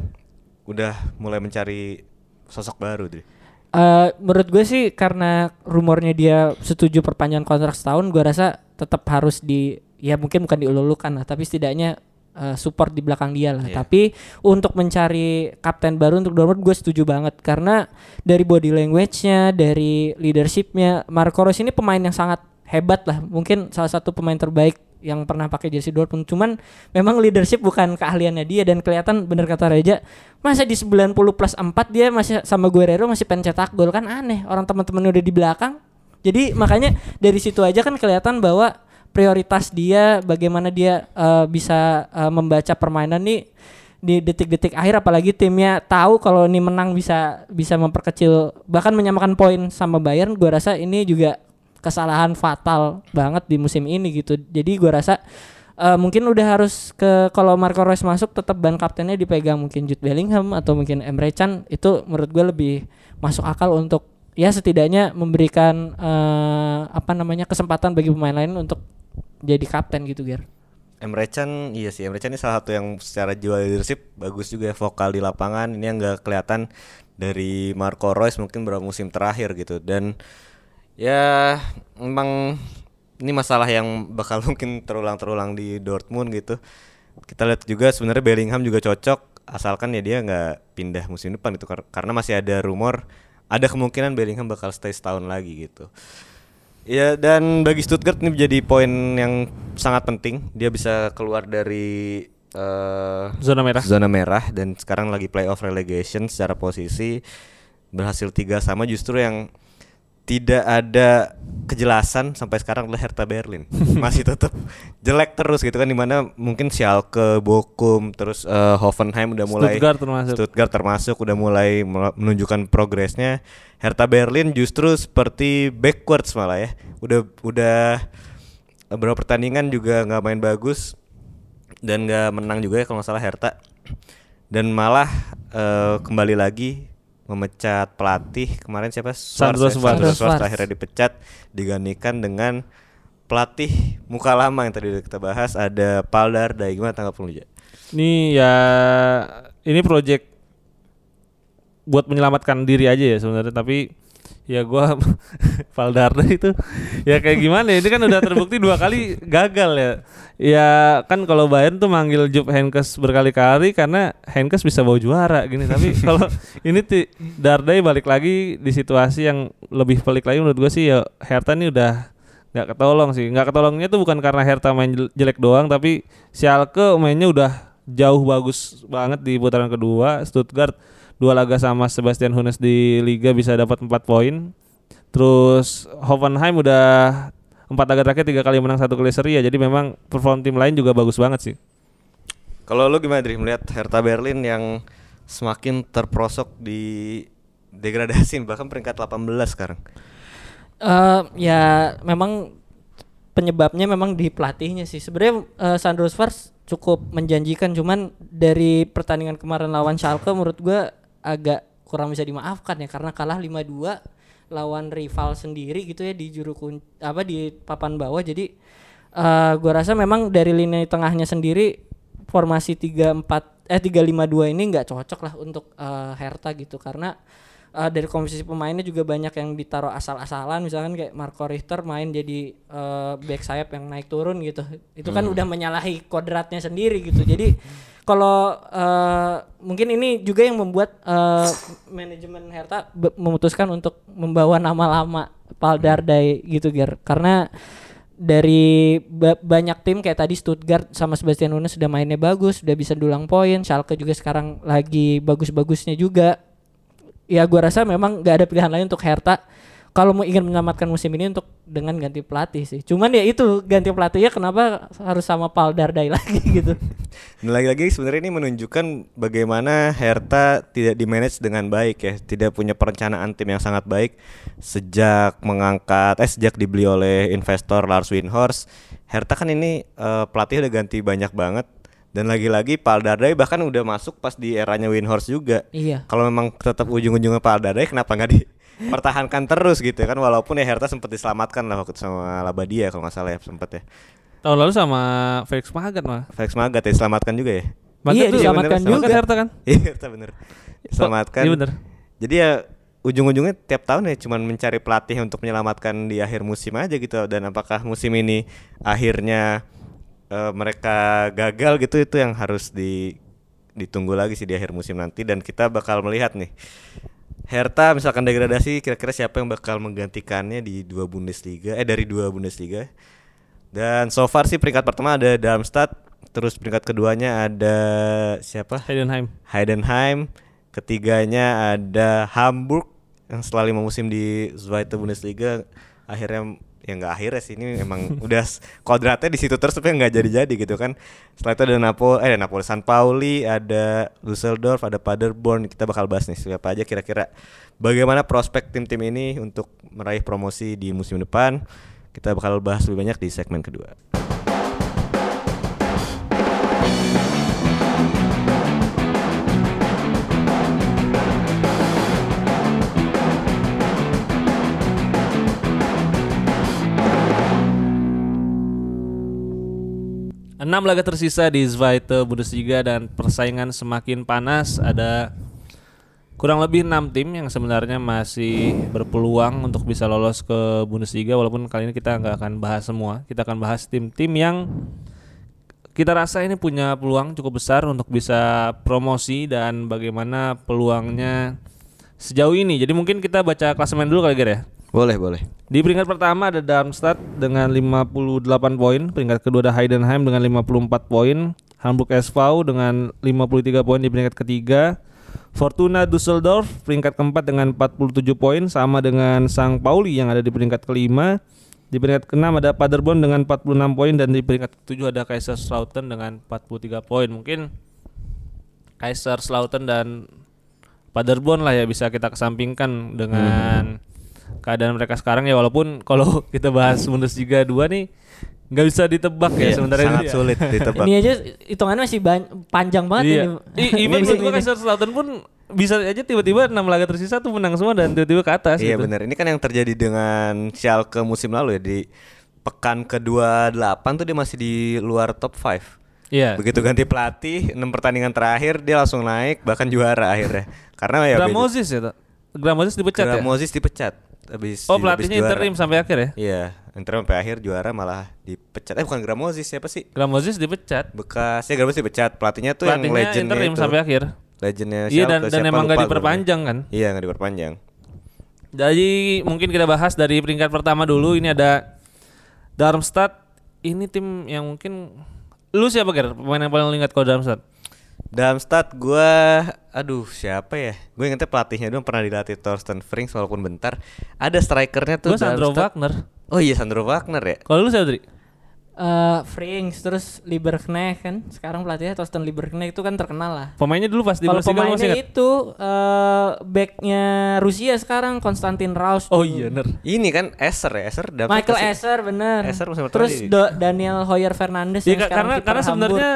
udah mulai mencari sosok baru Dri Eh, menurut gue sih karena rumornya dia setuju perpanjangan kontrak setahun, gue rasa tetap harus di ya mungkin bukan diululukan lah, tapi setidaknya eh, support di belakang dia lah. Iya. Tapi untuk mencari kapten baru untuk Dortmund gue setuju banget karena dari body language-nya, dari leadership-nya, Marco Reus ini pemain yang sangat hebat lah. Mungkin salah satu pemain terbaik yang pernah pakai jersey Dortmund. Cuman memang leadership bukan keahliannya dia dan kelihatan bener kata Reja, masa di 90 plus 4 dia masih sama Guerrero masih pengen cetak gol kan aneh. Orang teman-temannya udah di belakang. Jadi makanya dari situ aja kan kelihatan bahwa prioritas dia bagaimana dia eh, bisa eh, membaca permainan nih di detik-detik akhir apalagi timnya tahu kalau ini menang bisa bisa memperkecil bahkan menyamakan poin sama Bayern gua rasa ini juga kesalahan fatal banget di musim ini gitu. Jadi gua rasa eh, mungkin udah harus ke kalau Marco Reus masuk tetap ban kaptennya dipegang mungkin Jude Bellingham atau mungkin Emre Can itu menurut gue lebih masuk akal untuk ya setidaknya memberikan eh, apa namanya kesempatan bagi pemain lain untuk jadi kapten gitu Ger. Emre Can iya sih Emre Can ini salah satu yang secara jiwa leadership bagus juga ya vokal di lapangan. Ini yang gak kelihatan dari Marco Reus mungkin beberapa musim terakhir gitu. Dan ya memang ini masalah yang bakal mungkin terulang-terulang di Dortmund gitu kita lihat juga sebenarnya Bellingham juga cocok asalkan ya dia nggak pindah musim depan itu kar- karena masih ada rumor ada kemungkinan Bellingham bakal stay setahun lagi gitu Ya dan bagi Stuttgart ini menjadi poin yang sangat penting. Dia bisa keluar dari eh Zona merah. zona merah dan sekarang lagi playoff relegation secara posisi berhasil tiga sama justru yang tidak ada kejelasan sampai sekarang adalah Hertha Berlin. Masih tetap jelek terus gitu kan di mana mungkin Schalke, Bochum, terus eh, Hoffenheim udah mulai Stuttgart termasuk. Stuttgart termasuk udah mulai menunjukkan progresnya. Hertha Berlin justru seperti backwards malah ya. Udah udah beberapa pertandingan juga nggak main bagus dan nggak menang juga ya kalau nggak salah Hertha. Dan malah eh, kembali lagi memecat pelatih kemarin siapa Sandro ya? Schwarz. Sandro Schwarz akhirnya dipecat digantikan dengan pelatih muka lama yang tadi udah kita bahas ada Paldar Dai gimana tanggapan lu Ja? Ini ya ini project buat menyelamatkan diri aja ya sebenarnya tapi ya gua Valdarda itu. Ya kayak gimana ya? Ini kan udah terbukti dua kali gagal ya. Ya kan kalau Bayern tuh manggil Jupp Heynckes berkali-kali karena Heynckes bisa bawa juara gini. Tapi kalau ini ti, Dardai balik lagi di situasi yang lebih pelik lagi menurut gua sih ya Hertha ini udah nggak ketolong sih. Nggak ketolongnya tuh bukan karena Hertha main jel- jelek doang tapi Schalke mainnya udah jauh bagus banget di putaran kedua Stuttgart dua laga sama Sebastian Hunes di Liga bisa dapat 4 poin terus Hoffenheim udah empat laga terakhir tiga kali menang satu kali seri ya jadi memang perform tim lain juga bagus banget sih Kalau lu gimana Dri melihat Hertha Berlin yang semakin terprosok di degradasi bahkan peringkat 18 sekarang. Eh, ya memang penyebabnya memang di pelatihnya sih. Sebenarnya eh, Sandro Schwarz cukup menjanjikan cuman dari pertandingan kemarin lawan Schalke menurut gua agak kurang bisa dimaafkan ya karena kalah 5-2 lawan rival sendiri gitu ya di juru kun apa di papan bawah. Jadi eh gua rasa memang dari lini tengahnya sendiri formasi 3-4 eh 3-5-2 ini nggak cocok lah untuk eh, Hertha gitu karena eh, dari komposisi pemainnya juga banyak yang ditaruh asal-asalan. Misalkan kayak Marco Richter main jadi eh, back sayap yang naik turun gitu. Itu kan udah menyalahi kodratnya sendiri gitu. Jadi kalau eh, mungkin ini juga yang membuat eh, manajemen Hertha memutuskan untuk membawa nama lama Paldardai gitu Ger. Karena dari ba- banyak tim kayak tadi Stuttgart sama Sebastian Hunes sudah mainnya bagus, sudah bisa dulang poin. Schalke juga sekarang lagi bagus-bagusnya juga. Ya gua rasa memang gak ada pilihan lain untuk Hertha kalau mau ingin menyelamatkan musim ini untuk dengan ganti pelatih sih. Cuman ya itu ganti pelatihnya kenapa harus sama Paul Dardai lagi gitu. Dan lagi-lagi sebenarnya ini menunjukkan bagaimana Hertha tidak dimanage dengan baik ya, tidak punya perencanaan tim yang sangat baik sejak mengangkat eh sejak dibeli oleh investor Lars Winhorst. Hertha kan ini eh, pelatih udah ganti banyak banget dan lagi-lagi Paul Dardai bahkan udah masuk pas di eranya Winhorst juga. Iya. Kalau memang tetap ujung-ujungnya Paul Dardai kenapa nggak dipertahankan terus gitu ya kan walaupun ya Hertha sempat diselamatkan lah waktu sama Labadia kalau nggak salah ya sempat ya. tahun lalu sama Felix Magath mah Felix Magath ya diselamatkan juga ya. Magath Iya, tuh diselamatkan bener, juga. Hertha kan Iya, Hertha bener. Diselamatkan. iya bener. Jadi ya ujung-ujungnya tiap tahun ya cuman mencari pelatih untuk menyelamatkan di akhir musim aja gitu dan apakah musim ini akhirnya eh, mereka gagal gitu itu yang harus di ditunggu lagi sih di akhir musim nanti. Dan kita bakal melihat nih Hertha misalkan degradasi kira-kira siapa yang bakal menggantikannya di dua Bundesliga eh dari dua Bundesliga. Dan so far sih peringkat pertama ada Darmstadt terus peringkat keduanya ada siapa? Heidenheim. Heidenheim, ketiganya ada Hamburg yang setelah lima musim di Zweite Bundesliga akhirnya ya nggak akhirnya sih ini emang udah kodratnya di situ terus tapi nggak jadi-jadi gitu kan. Setelah itu ada Napoli eh ada Napoli San Pauli ada Düsseldorf ada Paderborn kita bakal bahas nih siapa aja kira-kira. Bagaimana prospek tim-tim ini untuk meraih promosi di musim depan kita bakal bahas lebih banyak di segmen kedua Enam laga tersisa di Zweite Bundesliga dan persaingan semakin panas. Ada kurang lebih enam tim yang sebenarnya masih berpeluang untuk bisa lolos ke Bundesliga. Walaupun kali ini kita nggak akan bahas semua. Kita akan bahas tim-tim yang kita rasa ini punya peluang cukup besar untuk bisa promosi dan bagaimana peluangnya sejauh ini. Jadi mungkin kita baca klasemen dulu kali ya. Boleh, boleh. Di peringkat pertama ada Darmstadt dengan 58 poin, peringkat kedua ada Heidenheim dengan 54 poin, Hamburg SV dengan 53 poin di peringkat ketiga, Fortuna Düsseldorf peringkat keempat dengan 47 poin sama dengan Sang Pauli yang ada di peringkat kelima. Di peringkat keenam ada Paderborn dengan 46 poin dan di peringkat ketujuh ada Kaiserslautern dengan 43 poin. Mungkin Kaiserslautern dan Paderborn lah ya bisa kita kesampingkan dengan keadaan mereka sekarang ya walaupun kalau kita bahas Bundesliga 2 nih nggak bisa ditebak ya Iya, sementara sangat ini ya. sulit ditebak. Ini aja hitungannya masih ban- panjang banget Iya. ini. I- Even menurut gua ini. Kaiserslautern pun bisa aja tiba-tiba 6 laga tersisa tuh menang semua dan tiba-tiba ke atas Iya gitu. benar. Ini kan yang terjadi dengan Schalke musim lalu ya di pekan ke-28 tuh dia masih di luar top 5. Iya. Begitu ganti pelatih, 6 pertandingan terakhir dia langsung naik bahkan juara akhirnya. Karena ya Gramozis ya? Gramozis dipecat ya? Gramozis dipecat habis Oh, pelatihnya interim sampai akhir ya? Iya, interim sampai akhir juara malah dipecat. Eh bukan Gramozis siapa sih? Gramozis dipecat. Bekas ya Gramozis dipecat. Pelatihnya tuh yang Pelatihnya interim itu. sampai akhir. Legendnya Iya dan, siapa? dan Siapa emang lupa gak diperpanjang kan? Iya nggak diperpanjang. Jadi mungkin kita bahas dari peringkat pertama dulu ini ada Darmstadt. Ini tim yang mungkin lu siapa Ger? Pemain yang paling lu ingat kalau Darmstadt? Darmstadt gua aduh siapa ya? Gue ingetnya pelatihnya doang pernah dilatih Thorsten Frings walaupun bentar. Ada strikernya tuh Gua Sandro Darmstadt. Wagner. Oh iya Sandro Wagner ya. Kalau lu siapa Dri? Eh, Frings terus Lieberknecht kan. Sekarang pelatihnya Thorsten Lieberknecht itu kan terkenal lah. Pemainnya dulu pas di Kalau pemainnya ingat? itu eh backnya Rusia sekarang Konstantin Raus. Oh dulu. iya bener. Ini kan Esser ya, Esser Michael Esser bener. Esser Terus Do- Daniel Hoyer Fernandes sekarang karena karena Hamburg. sebenarnya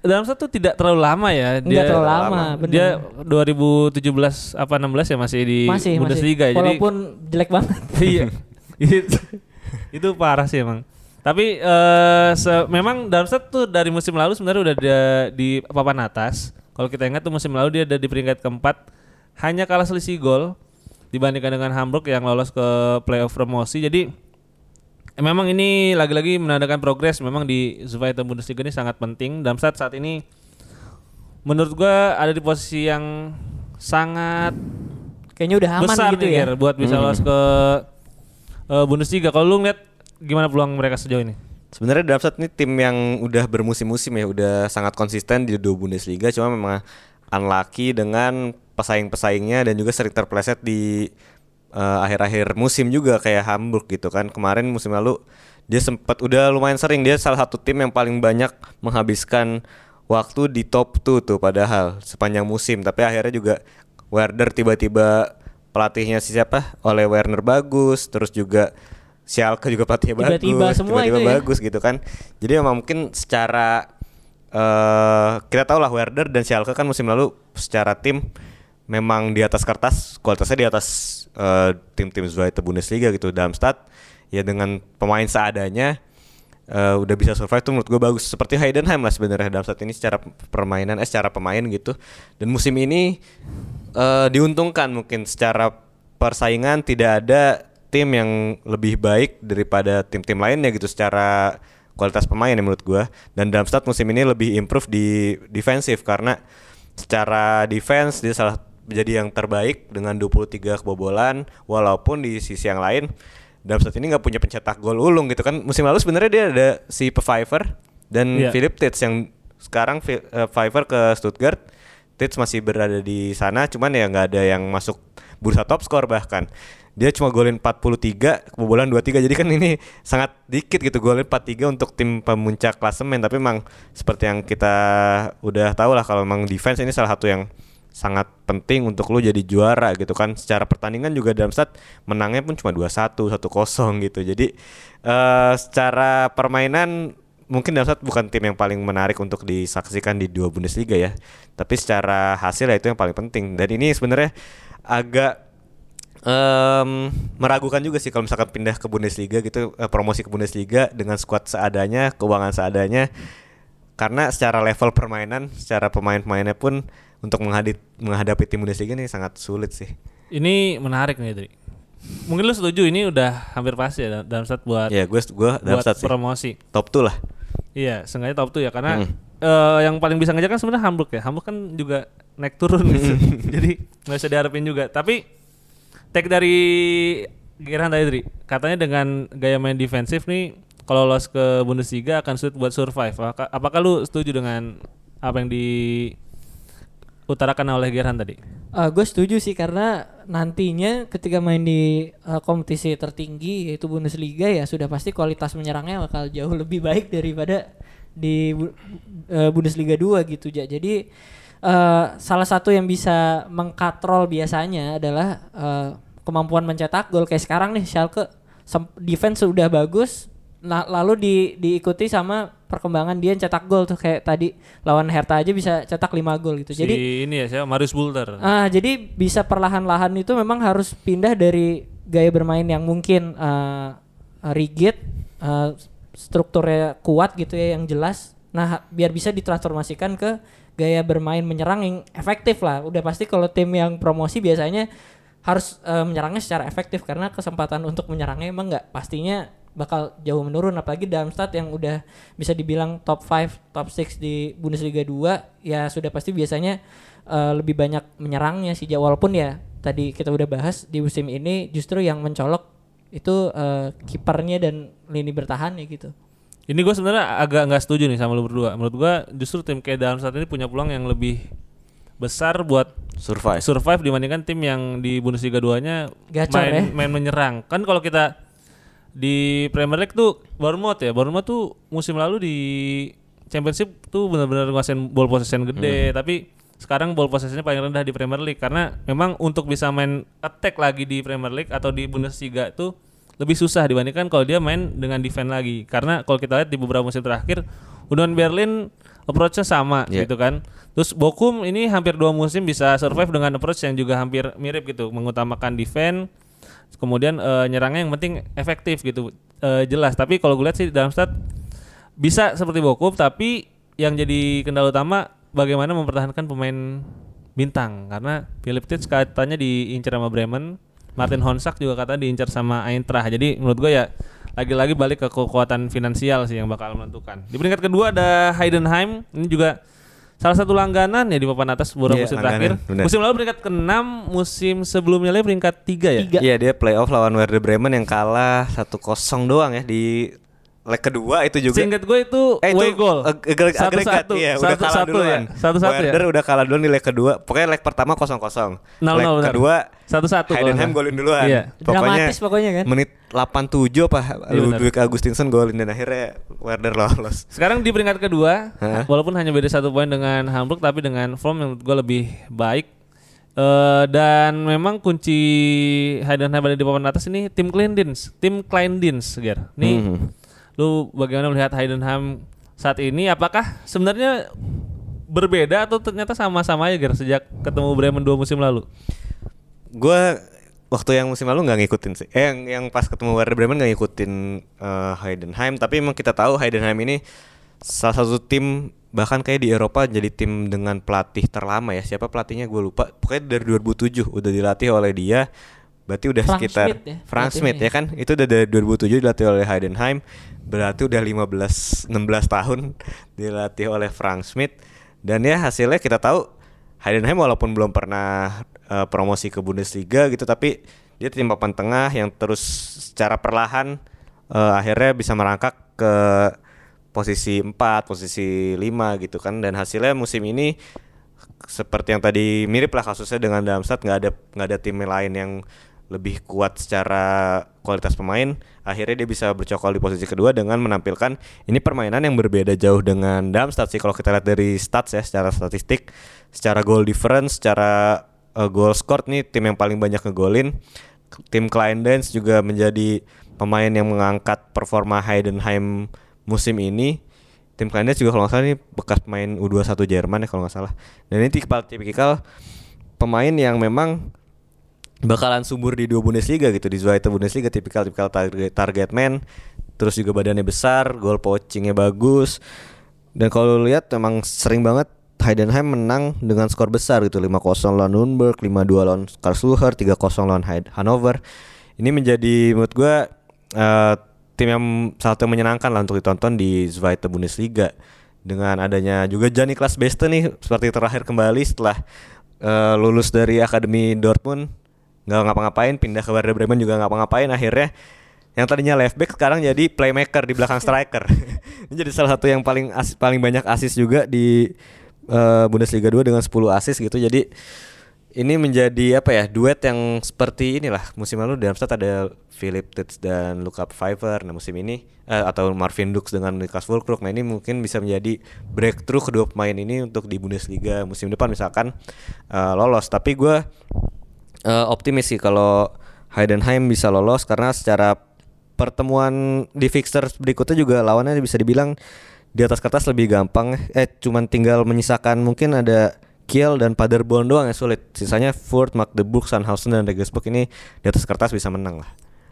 Darmstadt tuh tidak terlalu lama ya. Nggak terlalu lama, bener. Dia 2017 apa 16 ya masih di masih Bundesliga masih. ya. Jadi Walaupun jelek banget. iya. itu, itu parah sih emang. Tapi se- memang Darmstadt tuh dari musim lalu sebenarnya udah ada di papan atas. Kalau kita ingat tuh musim lalu dia ada di peringkat keempat, hanya kalah selisih gol dibandingkan dengan Hamburg yang lolos ke playoff promosi. Jadi memang ini lagi-lagi menandakan progres. Memang di Zweite Bundesliga ini sangat penting. Darmstadt saat ini menurut gua ada di posisi yang sangat Kayaknya udah aman besar gitu nih, ya. Buat bisa Hmm. lolos ke eh, Bundesliga. Kalau lu ngeliat gimana peluang mereka sejauh ini? Sebenarnya Darmstadt ini tim yang udah bermusim-musim ya, udah sangat konsisten di dua Bundesliga, cuma memang unlucky dengan pesaing-pesaingnya dan juga sering terpleset di eh, akhir-akhir musim juga kayak Hamburg gitu kan. Kemarin musim lalu dia sempat udah lumayan sering dia salah satu tim yang paling banyak menghabiskan waktu di top 2 tuh padahal sepanjang musim, tapi akhirnya juga Werder tiba-tiba pelatihnya si siapa? Oleh Werner bagus, terus juga Schalke juga pelatihnya Tiba-tiba bagus, semua tiba-tiba itu ya. bagus gitu kan. Jadi memang mungkin secara eh kita tahu lah Werder dan Schalke kan musim lalu secara tim memang di atas kertas kualitasnya di atas eh, tim-tim Zweite Bundesliga gitu. Darmstadt. Ya dengan pemain seadanya eh, udah bisa survive tuh menurut gue bagus. Seperti Heidenheim lah sebenarnya Darmstadt ini secara permainan eh secara pemain gitu. Dan musim ini eh, diuntungkan mungkin secara persaingan tidak ada tim yang lebih baik daripada tim-tim lainnya gitu secara kualitas pemain ya menurut gua. Dan Darmstadt musim ini lebih improve di defensif karena secara defense dia salah menjadi yang terbaik dengan 23 kebobolan walaupun di sisi yang lain Darmstadt ini nggak punya pencetak gol ulung gitu kan. Musim lalu sebenarnya dia ada si Pfeiffer dan Iya. Philip Tits yang sekarang eh, Pfeiffer ke Stuttgart. Tits masih berada di sana cuman ya nggak ada yang masuk bursa top skor bahkan. Dia cuma golin 43 kebobolan 23 jadi kan ini sangat dikit gitu golin 43 untuk tim pemuncak klasemen. Tapi memang seperti yang kita udah tahu lah kalau memang defense ini salah satu yang sangat penting untuk lu jadi juara gitu kan. Secara pertandingan juga Darmstadt menangnya pun cuma 2-1 1-0 gitu. Jadi eh secara permainan mungkin Darmstadt bukan tim yang paling menarik untuk disaksikan di dua Bundesliga ya. Tapi secara hasil ya itu yang paling penting. Dan ini sebenarnya agak em, meragukan juga sih kalau misalkan pindah ke Bundesliga gitu eh, promosi ke Bundesliga dengan skuad seadanya keuangan seadanya. Karena secara level permainan secara pemain-pemainnya pun untuk menghadapi menghadapi tim Bundesliga ini sangat sulit sih Ini menarik nih, Dri. Mungkin lu setuju ini udah hampir pasti ya Darmstadt buat ya gue gue buat Darmstadt sih promosi. top 2 lah Iya, sengaja top tuh ya karena Hmm. eh, yang paling bisa ngejar kan sebenarnya Hamburg ya. Hamburg kan juga naik turun gitu. Jadi nggak bisa diharapin juga. Tapi take dari Gerhan tadi Dri, katanya dengan gaya main defensif nih kalau lolos ke Bundesliga akan sulit buat survive. Apakah, apakah lu setuju dengan apa yang diutarakan oleh Gerhan tadi? gue setuju sih karena nantinya ketika main di uh, kompetisi tertinggi yaitu Bundesliga ya sudah pasti kualitas menyerangnya bakal jauh lebih baik daripada di uh, Bundesliga 2 gitu ja. Jadi uh, salah satu yang bisa mengkatrol biasanya adalah uh, kemampuan mencetak gol kayak sekarang nih Schalke defense sudah bagus Nah, lalu di, diikuti sama perkembangan dia cetak gol tuh kayak tadi lawan Hertha aja bisa cetak 5 gol gitu. Si Jadi ini ya siapa? Marius Bulter. Ah, jadi bisa perlahan-lahan itu memang harus pindah dari gaya bermain yang mungkin uh, rigid, uh, strukturnya kuat gitu ya yang jelas. Nah, biar bisa ditransformasikan ke gaya bermain menyerang yang efektif lah. Udah pasti kalau tim yang promosi biasanya harus uh, menyerangnya secara efektif karena kesempatan untuk menyerangnya emang nggak pastinya bakal jauh menurun apalagi Darmstadt yang udah bisa dibilang top 5, top 6 di Bundesliga 2 ya sudah pasti biasanya uh, lebih banyak menyerangnya sih walaupun ya tadi kita udah bahas di musim ini justru yang mencolok itu uh, kipernya dan lini bertahannya gitu. Ini gue sebenarnya agak nggak setuju nih sama lu berdua. Menurut gue justru tim kayak dalam saat ini punya peluang yang lebih besar buat Survive. survive dibandingkan tim yang di Bundesliga 2-nya Gacor main ya. main menyerang. Kan kalau kita di Premier League tuh Bournemouth ya. Bournemouth tuh musim lalu di Championship tuh benar-benar nguasain ball possession gede, tapi sekarang ball possessionnya paling rendah di Premier League karena memang untuk bisa main attack lagi di Premier League atau di Bundesliga itu lebih susah dibandingkan kalau dia main dengan defense lagi. Karena kalau kita lihat di beberapa musim terakhir Union Berlin approach-nya sama Yeah. gitu kan. Terus Bochum ini hampir dua musim bisa survive dengan approach yang juga hampir mirip gitu, mengutamakan defense kemudian eh, nyerangnya yang penting efektif gitu. Eh, jelas. Tapi kalau gue lihat sih dalam stat bisa seperti Bokum tapi yang jadi kendala utama bagaimana mempertahankan pemain bintang. Karena Philip Tits katanya diincar sama Bremen Martin Honsak juga katanya diincar sama Eintracht. Jadi menurut gue ya lagi-lagi balik ke kekuatan finansial sih yang bakal menentukan. Di peringkat kedua ada Heidenheim. Ini juga salah satu langganan ya di papan atas beberapa Iya, musim langganan, terakhir benar. musim lalu peringkat ke-6 musim sebelumnya lagi peringkat 3 ya Tiga. Iya dia playoff lawan Werder Bremen yang kalah 1-0 doang ya di leg kedua itu juga. Seingat gue itu Eh itu goal. ag- agregat Satu-satu. iya udah kalah Satu-satu duluan. ya. Satu-satu ya. Werder udah kalah duluan di leg kedua. Pokoknya leg pertama 0-0. Nol, leg nol, benar. kedua Satu-satu kalau Heidenheim golin duluan. Iya. Dramatis pokoknya kan. Menit 87 apa Iya, Ludwig Augustinsson golin dan akhirnya Werder lolos. Sekarang di peringkat kedua, Hah? walaupun hanya beda satu poin dengan Hamburg, tapi dengan form yang menurut gue lebih baik. Eh, dan memang kunci Heidenheim ada di papan atas ini tim Kleindins, tim Kleindins, Ger. Nih, Mhm. Lu bagaimana melihat Heidenheim saat ini? Apakah sebenarnya berbeda atau ternyata sama-sama aja, Ger, sejak ketemu Bremen dua musim lalu? Gue waktu yang musim lalu nggak ngikutin sih. Eh yang yang pas ketemu Werder Bremen nggak ngikutin eh, Heidenheim. Tapi emang kita tahu Heidenheim ini salah satu tim bahkan kayak di Eropa jadi tim dengan pelatih terlama ya. Siapa pelatihnya gue lupa. Pokoknya dari 2007 udah dilatih oleh dia. Berarti udah Frank sekitar Schmidt ya, Frank Schmidt ya. ya kan. Itu udah dari 2007 dilatih oleh Heidenheim. Berarti udah 15 16 tahun dilatih oleh Frank Schmidt. Dan ya hasilnya kita tahu Heidenheim walaupun belum pernah eh, promosi ke Bundesliga gitu tapi dia tim papan tengah yang terus secara perlahan eh, akhirnya bisa merangkak ke posisi 4, posisi 5 gitu kan dan hasilnya musim ini seperti yang tadi mirip lah kasusnya dengan Darmstadt nggak ada nggak ada tim lain yang lebih kuat secara kualitas pemain akhirnya dia bisa bercokol di posisi kedua dengan menampilkan ini permainan yang berbeda jauh dengan Darmstadt sih. Kalau kita lihat dari stats ya secara statistik secara goal difference secara uh, goal scored nih tim yang paling banyak ngegolin. Tim Kleindens juga menjadi pemain yang mengangkat performa Heidenheim musim ini. Tim Kleindens juga kalau nggak salah ini bekas pemain U21 Jerman ya kalau nggak salah. Dan ini tipikal tipikal pemain yang memang bakalan subur di dua Bundesliga gitu di Zweite Bundesliga tipikal tipikal target target man. Terus juga badannya besar gol poachingnya bagus. Dan kalau lihat memang sering banget Heidenheim menang dengan skor besar gitu 5-0 lawan Nuremberg 5-2 lawan Karlsruhe 3-0 lawan Hannover. Ini menjadi menurut gua eh, tim yang satu yang menyenangkan lah untuk ditonton di Zweite Bundesliga. Dengan adanya juga Gianni Klas Beste nih seperti terakhir kembali setelah eh, lulus dari Akademi Dortmund nggak ngapa-ngapain pindah ke Werder Bremen juga ngapa-ngapain akhirnya. Yang tadinya left back sekarang jadi playmaker di belakang striker. Ini jadi salah satu yang paling as- paling banyak asis juga di eh, Bundesliga 2 dengan 10 asis gitu. Jadi ini menjadi apa ya duet yang seperti inilah. Musim lalu Darmstadt ada Philip Tits dan Luka Pfeiffer. Nah musim ini eh, atau Marvin Dux dengan Niklas Fulkrug nah ini mungkin bisa menjadi breakthrough kedua pemain ini untuk di Bundesliga musim depan misalkan eh, lolos. Tapi gue eh, optimis sih kalau Heidenheim bisa lolos karena secara pertemuan di fixture berikutnya juga lawannya bisa dibilang di atas kertas lebih gampang. Eh cuman tinggal menyisakan mungkin ada Kiel dan Paderborn doang yang sulit. Sisanya Furt, Magdeburg, Sandhausen dan Regensburg ini di atas kertas bisa menang lah.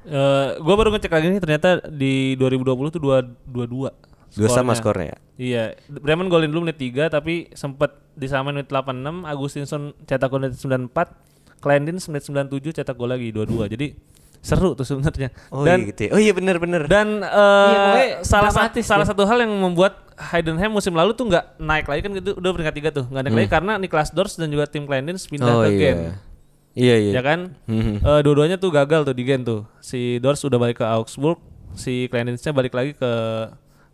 Eh, gua baru ngecek lagi nih ternyata di 2020 tuh dua dua dua. dua sama skornya. ya? Iya, Bremen golin dulu menit 3 tapi sempat disamain menit 86, Agustinson cetak gol menit 94, Kleindins menit 97 cetak gol lagi 2-2. Jadi seru tuh sebenarnya. oh dan iya gitu ya. oh iya bener dan eh, Iya, salah sa- dramatis salah ya. satu hal yang membuat Heidenheim musim lalu tuh nggak naik lagi kan gitu udah peringkat tiga tuh nggak naik lagi karena Niklas Dors dan juga tim Kleindins pindah Hmm. oh ke iya Gen. iya iya Ya kan? Eh, dua-duanya tuh gagal tuh di Gen tuh. Si Dors udah balik ke Augsburg, si Kleindiensnya balik lagi ke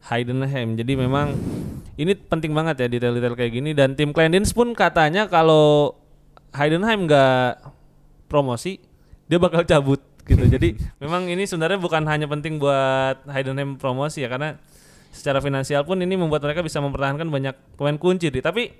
Heidenheim. Jadi memang ini penting banget ya detail-detail kayak gini dan tim Kleindienst pun katanya kalau Heidenheim nggak promosi, dia bakal cabut gitu. Jadi memang ini sebenarnya bukan hanya penting buat Heidenheim promosi ya karena secara finansial pun ini membuat mereka bisa mempertahankan banyak pemain kunci. Dri. Tapi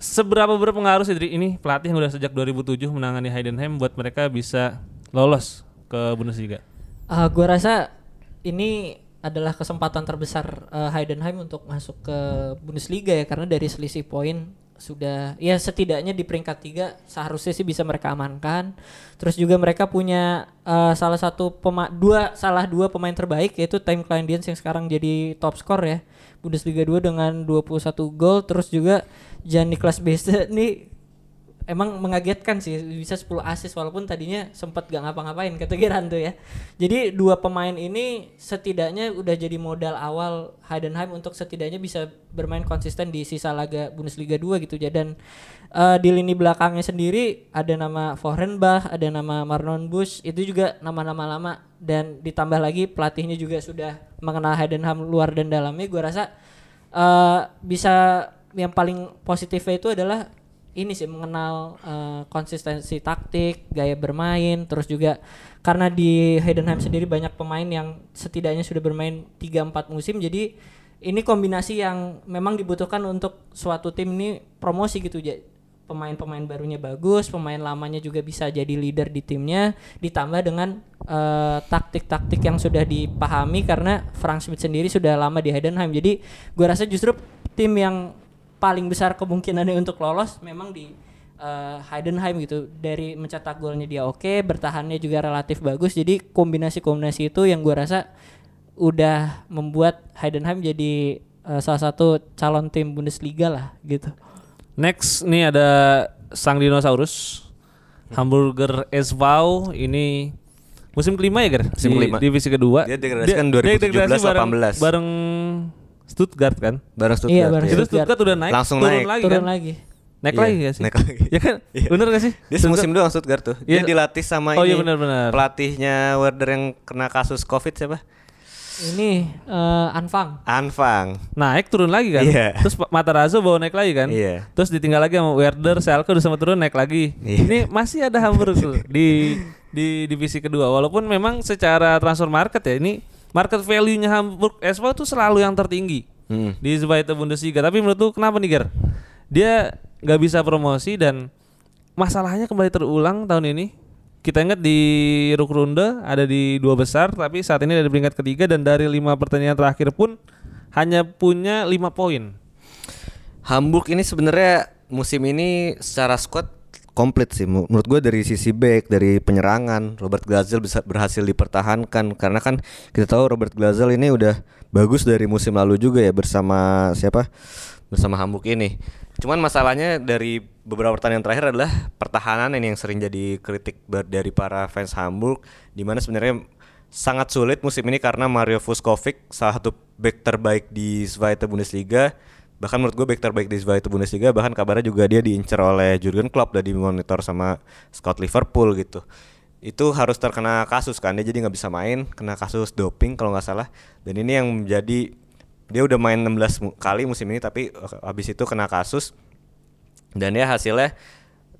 seberapa berpengaruh sih Dri, ini pelatih yang udah sejak 2007 menangani Heidenheim buat mereka bisa lolos ke Bundesliga? Ah, gua rasa ini adalah kesempatan terbesar eh, Heidenheim untuk masuk ke Bundesliga ya karena dari selisih poin sudah ya setidaknya di peringkat tiga seharusnya sih bisa mereka amankan. Terus juga mereka punya eh, salah satu pema dua salah dua pemain terbaik yaitu Tim Kleindienst yang sekarang jadi top skor ya Bundesliga 2 dengan 21 gol terus juga Jan Niklas Beste nih emang mengagetkan sih bisa 10 assist walaupun tadinya sempat gak ngapa-ngapain kata Geran tuh ya. Jadi dua pemain ini setidaknya udah jadi modal awal Heidenheim untuk setidaknya bisa bermain konsisten di sisa laga Bundesliga 2 gitu ya. Dan eh, di lini belakangnya sendiri ada nama Vorenbach, ada nama Marlon Busch itu juga nama-nama lama. Dan ditambah lagi pelatihnya juga sudah mengenal Heidenheim luar dan dalamnya. Gua rasa eh bisa yang paling positifnya itu adalah ini sih mengenal eh, konsistensi taktik, gaya bermain, terus juga karena di Heidenheim sendiri banyak pemain yang setidaknya sudah bermain 3 4 musim jadi ini kombinasi yang memang dibutuhkan untuk suatu tim ini promosi gitu. Pemain-pemain barunya bagus, pemain lamanya juga bisa jadi leader di timnya ditambah dengan eh, taktik-taktik yang sudah dipahami karena Frank Schmidt sendiri sudah lama di Heidenheim. Jadi gua rasa justru tim yang paling besar kemungkinannya untuk lolos memang di eh, Heidenheim gitu dari mencetak golnya dia oke bertahannya juga relatif bagus jadi kombinasi-kombinasi itu yang gua rasa udah membuat Heidenheim jadi eh, salah satu calon tim Bundesliga lah gitu Next nih ada sang dinosaurus Hamburger SV ini musim kelima ya Ger? Musim Di kelima. divisi kedua. Dia degradasikan 2017 degradasi bareng, 18. bareng Stuttgart kan? Stuttgart Iya, bareng ya. Itu Stuttgart. Stuttgart udah naik, Langsung turun naik. lagi turun kan? lagi Naik Iya, lagi ya sih? naik lagi. Ya kan? Iya. Bener gak sih? Dia semusim doang Stuttgart tuh. Dia Iya. dilatih sama Oh ini. iya benar-benar. Pelatihnya Werder yang kena kasus Covid siapa? ini eh, Anfang Anfang. Naik turun lagi kan? Iya. Terus Matarazzo bawa naik lagi kan? Iya. Terus ditinggal lagi sama Werder, Schalke udah sama turun naik lagi. Iya. Ini masih ada Hamburg tuh di di divisi kedua. Walaupun memang secara transfer market ya ini market value-nya Hamburg SV tuh selalu yang tertinggi Hmm. di Zweite Bundesliga. Tapi menurut lu kenapa nih Ger? Dia nggak bisa promosi dan masalahnya kembali terulang tahun ini. Kita ingat di Rukrunde ada di dua besar, tapi saat ini ada di peringkat ketiga dan dari lima pertandingan terakhir pun hanya punya lima poin. Hamburg ini sebenarnya musim ini secara squad komplit sih. Menurut gue dari sisi back dari penyerangan Robert Glazel bisa berhasil dipertahankan. Karena kan kita tahu Robert Glazel ini udah bagus dari musim lalu juga ya bersama siapa? Bersama Hamburg ini. Cuman masalahnya dari beberapa pertandingan terakhir adalah pertahanan ini yang sering jadi kritik dari para fans Hamburg di mana sebenarnya sangat sulit musim ini karena Mario Vuskovic salah satu back terbaik di Zweite Bundesliga Bahkan menurut gue back terbaik di itu Bundesliga. Bahkan kabarnya juga dia diincar oleh Jurgen Klopp dan dimonitor sama scout Liverpool gitu. Itu harus terkena kasus kan dia jadi nggak bisa main, kena kasus doping kalau nggak salah. Dan ini yang menjadi dia udah main 16 mu- kali musim ini tapi eh, habis itu kena kasus dan ya hasilnya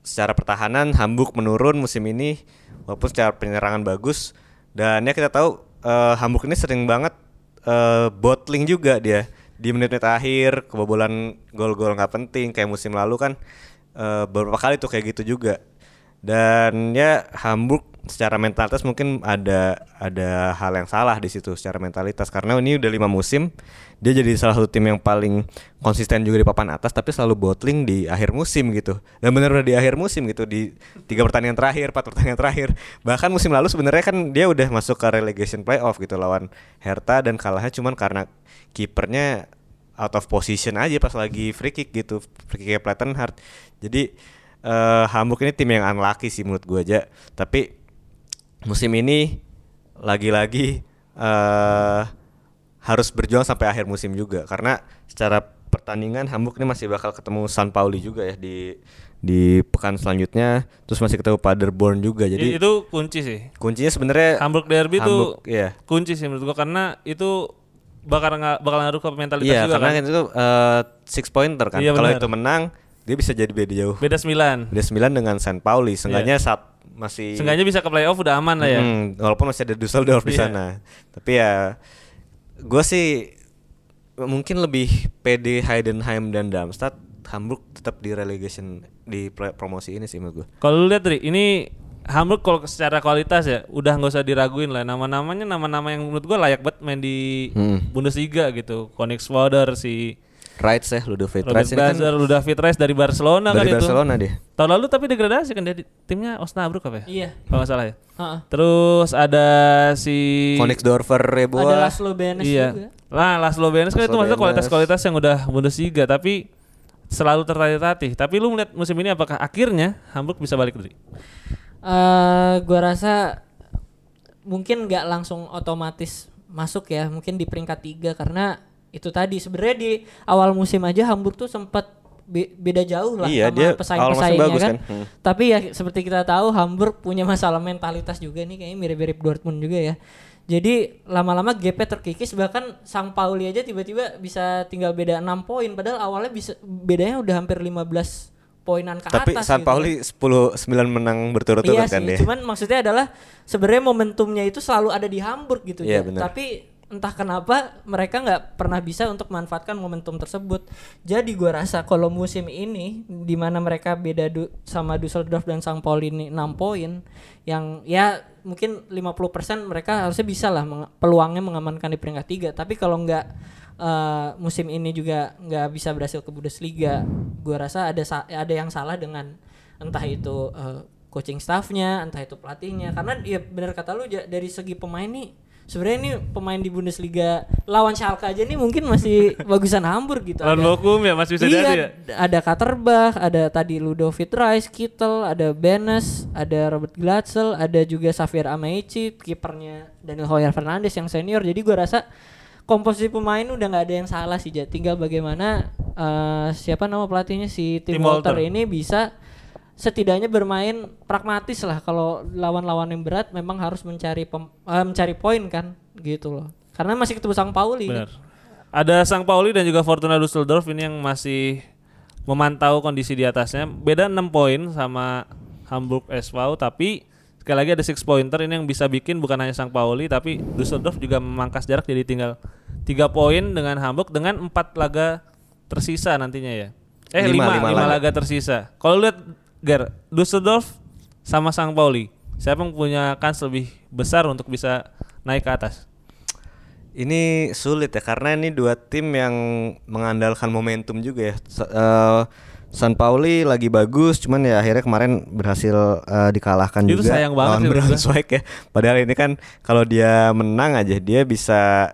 secara pertahanan Hamburg menurun musim ini walaupun secara penyerangan bagus dan ya kita tahu eh, Hamburg ini sering banget eh, bottling juga dia di menit-menit akhir kebobolan gol-gol nggak penting kayak musim lalu kan eh, beberapa kali tuh kayak gitu juga. Dan ya Hamburg secara mentalitas mungkin ada ada hal yang salah di situ secara mentalitas. Karena ini udah lima musim dia jadi salah satu tim yang paling konsisten juga di papan atas tapi selalu bottling di akhir musim gitu. Dan benar udah di akhir musim gitu di tiga pertandingan terakhir empat pertandingan terakhir. Bahkan musim lalu sebenarnya kan dia udah masuk ke relegation playoff gitu lawan Hertha dan kalahnya cuman karena kipernya out of position aja pas lagi free kick gitu free kick Plattenhardt jadi eh Hamburg ini tim yang unlucky sih menurut gue aja. Tapi musim ini lagi-lagi eh harus berjuang sampai akhir musim juga karena secara pertandingan Hamburg ini masih bakal ketemu San Pauli juga ya di di pekan selanjutnya terus masih ketemu Paderborn juga Jadi itu kunci sih. kuncinya sebenarnya Hamburg Derby itu Hamburg, iya. kunci sih menurut gua karena itu bakal nga, bakal ngaruh ke mentalitas Iya, juga karena kan. itu eh, six pointer kan. Iya, Kalau itu menang, dia bisa jadi beda jauh. Beda 9. Beda 9 dengan San Pauli. Seenggaknya Iya. saat masih Seenggaknya bisa ke playoff udah aman lah ya. Mm, walaupun masih ada Düsseldorf di Iya. sana. Tapi ya gue sih mungkin lebih PD Heidenheim dan Darmstadt Hamburg tetap di relegation di promosi ini sih menurut gue. Kalau lu lihat Ri, ini Hamburg kalau secara kualitas ya udah nggak usah diraguin lah nama-namanya nama-nama yang menurut gua layak banget main di Hmm. Bundesliga gitu. Koenigswalder si Right ya Ludovic Reis ini kan Ludovic Reis dari Barcelona kan dari itu. Barcelona dia. Tahun lalu tapi degradasi kan dia di- timnya Osnabrück apa ya? Iya. Kalau nggak salah ya. Heeh. Terus ada si Koenigsdorfer Reboa. Ada Laszlo Benes iya. juga. Lah Laszlo Benes kan itu maksudnya kualitas-kualitas yang udah Bundesliga tapi selalu tertatih-tatih. Tapi lu melihat musim ini apakah akhirnya Hamburg bisa balik dari? eh gua rasa mungkin nggak langsung otomatis masuk ya, mungkin di peringkat tiga karena itu tadi sebenarnya di awal musim aja Hamburg tuh sempat be- beda jauh lah Iya, sama pesaing-pesaingnya kan. kan. Hmm. Tapi ya seperti kita tahu Hamburg punya masalah mentalitas juga nih kayaknya mirip-mirip Dortmund juga ya. Jadi lama-lama gapnya terkikis bahkan Sang Pauli aja tiba-tiba bisa tinggal beda 6 poin padahal awalnya bisa bedanya udah hampir 15 poinan ke Tapi atas San gitu. Pauli 10 9 menang berturut-turut Iya kan sih, dia. cuman maksudnya adalah sebenarnya momentumnya itu selalu ada di Hamburg gitu Ja. benar. Tapi entah kenapa mereka nggak pernah bisa untuk memanfaatkan momentum tersebut. Jadi gua rasa kalau musim ini di mana mereka beda du- sama Düsseldorf dan Sang Pauli ini 6 poin yang ya mungkin 50% mereka harusnya bisa lah meng- peluangnya mengamankan di peringkat 3. Tapi kalau nggak eh, musim ini juga nggak bisa berhasil ke Bundesliga, gua rasa ada ada yang salah dengan entah itu eh, coaching staffnya, entah itu pelatihnya. Karena ya benar kata lu dari segi pemain nih sebenarnya ini pemain di Bundesliga lawan Schalke aja nih mungkin masih bagusan Hamburg gitu. Lawan Ada- Bochum ya masih bisa iya, jadi ya. ada Katterbach, ada tadi Ludovic Reis, Kittel, ada Benes, ada Robert Glatzel, ada juga Xavier Ameici, kipernya Daniel Hoyer Fernandes yang senior. Jadi gua rasa komposisi pemain udah nggak ada yang salah sih, tinggal bagaimana eh, siapa nama pelatihnya si Tim, Tim Walter, Walter. ini bisa setidaknya bermain pragmatis lah kalau lawan-lawan yang berat memang harus mencari pem- eh, mencari poin kan gitu loh. Karena masih ketemu Sang Pauli. kan. Benar. Ada Sang Pauli dan juga Fortuna Düsseldorf ini yang masih memantau kondisi di atasnya. Beda 6 poin sama Hamburg SV tapi sekali lagi ada six pointer ini yang bisa bikin bukan hanya Sang Pauli tapi Düsseldorf juga memangkas jarak jadi tinggal 3 poin dengan Hamburg dengan 4 laga tersisa nantinya ya. Eh 5 Lima, 5 lima laga. tersisa. Kalau lihat Ger, Düsseldorf sama Sang Pauli, siapa yang punya kans lebih besar untuk bisa naik ke atas? Ini sulit ya karena ini dua tim yang mengandalkan momentum juga ya. Sa- eh, San Pauli lagi bagus, cuman ya akhirnya kemarin berhasil eh, dikalahkan Itu juga sayang banget lawan. Braunschweig ya. Padahal ini kan kalau dia menang aja dia bisa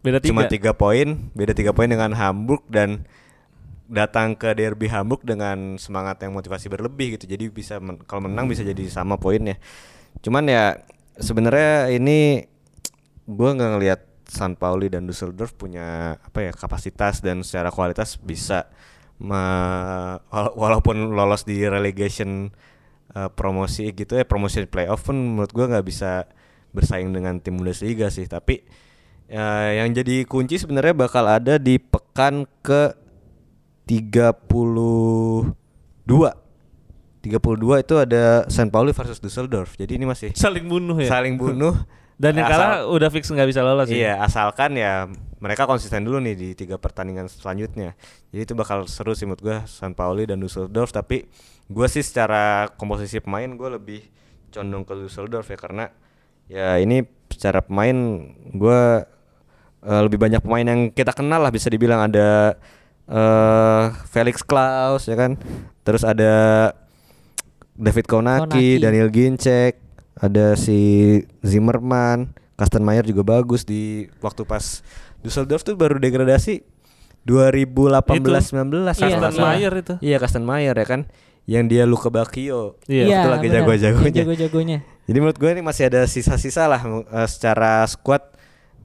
Beda cuma tiga. tiga poin, beda tiga poin dengan Hamburg dan datang ke derby Hamburg dengan semangat yang motivasi berlebih gitu. Jadi bisa men- kalau menang bisa jadi sama poinnya. Cuman ya sebenarnya ini gua nggak ngelihat San Pauli dan Düsseldorf punya apa ya kapasitas dan secara kualitas bisa me- wala- walaupun lolos di relegation eh, promosi gitu ya promosi playoff pun menurut gua nggak bisa bersaing dengan tim Bundesliga sih tapi ya, yang jadi kunci sebenarnya bakal ada di pekan ke 32 32 itu ada San Pauli versus Düsseldorf jadi ini masih Saling bunuh ya. saling bunuh Dan yang kalah udah fix nggak bisa lolos ya. Iya, asalkan ya mereka konsisten dulu nih di tiga pertandingan selanjutnya. Jadi itu bakal seru sih menurut gue San Pauli dan Düsseldorf. Tapi gue sih secara komposisi pemain gue lebih condong ke Düsseldorf ya karena ya ini secara pemain gue eh, lebih banyak pemain yang kita kenal lah bisa dibilang ada eh Felix Klaus ya kan, terus ada David Konaki, Konaki. Daniel Ginczek, ada si Zimmerman, Kastenmeier juga bagus di waktu pas Düsseldorf tuh baru degradasi 2018 19 Iya, Kasten iya. Mayer itu. Iya Kastenmeier ya kan yang dia Luka Bakio. Iya. itu lagi benar. jago-jagonya. Jago-jagonya. Jadi menurut gue ini masih ada sisa-sisa lah eh, secara squad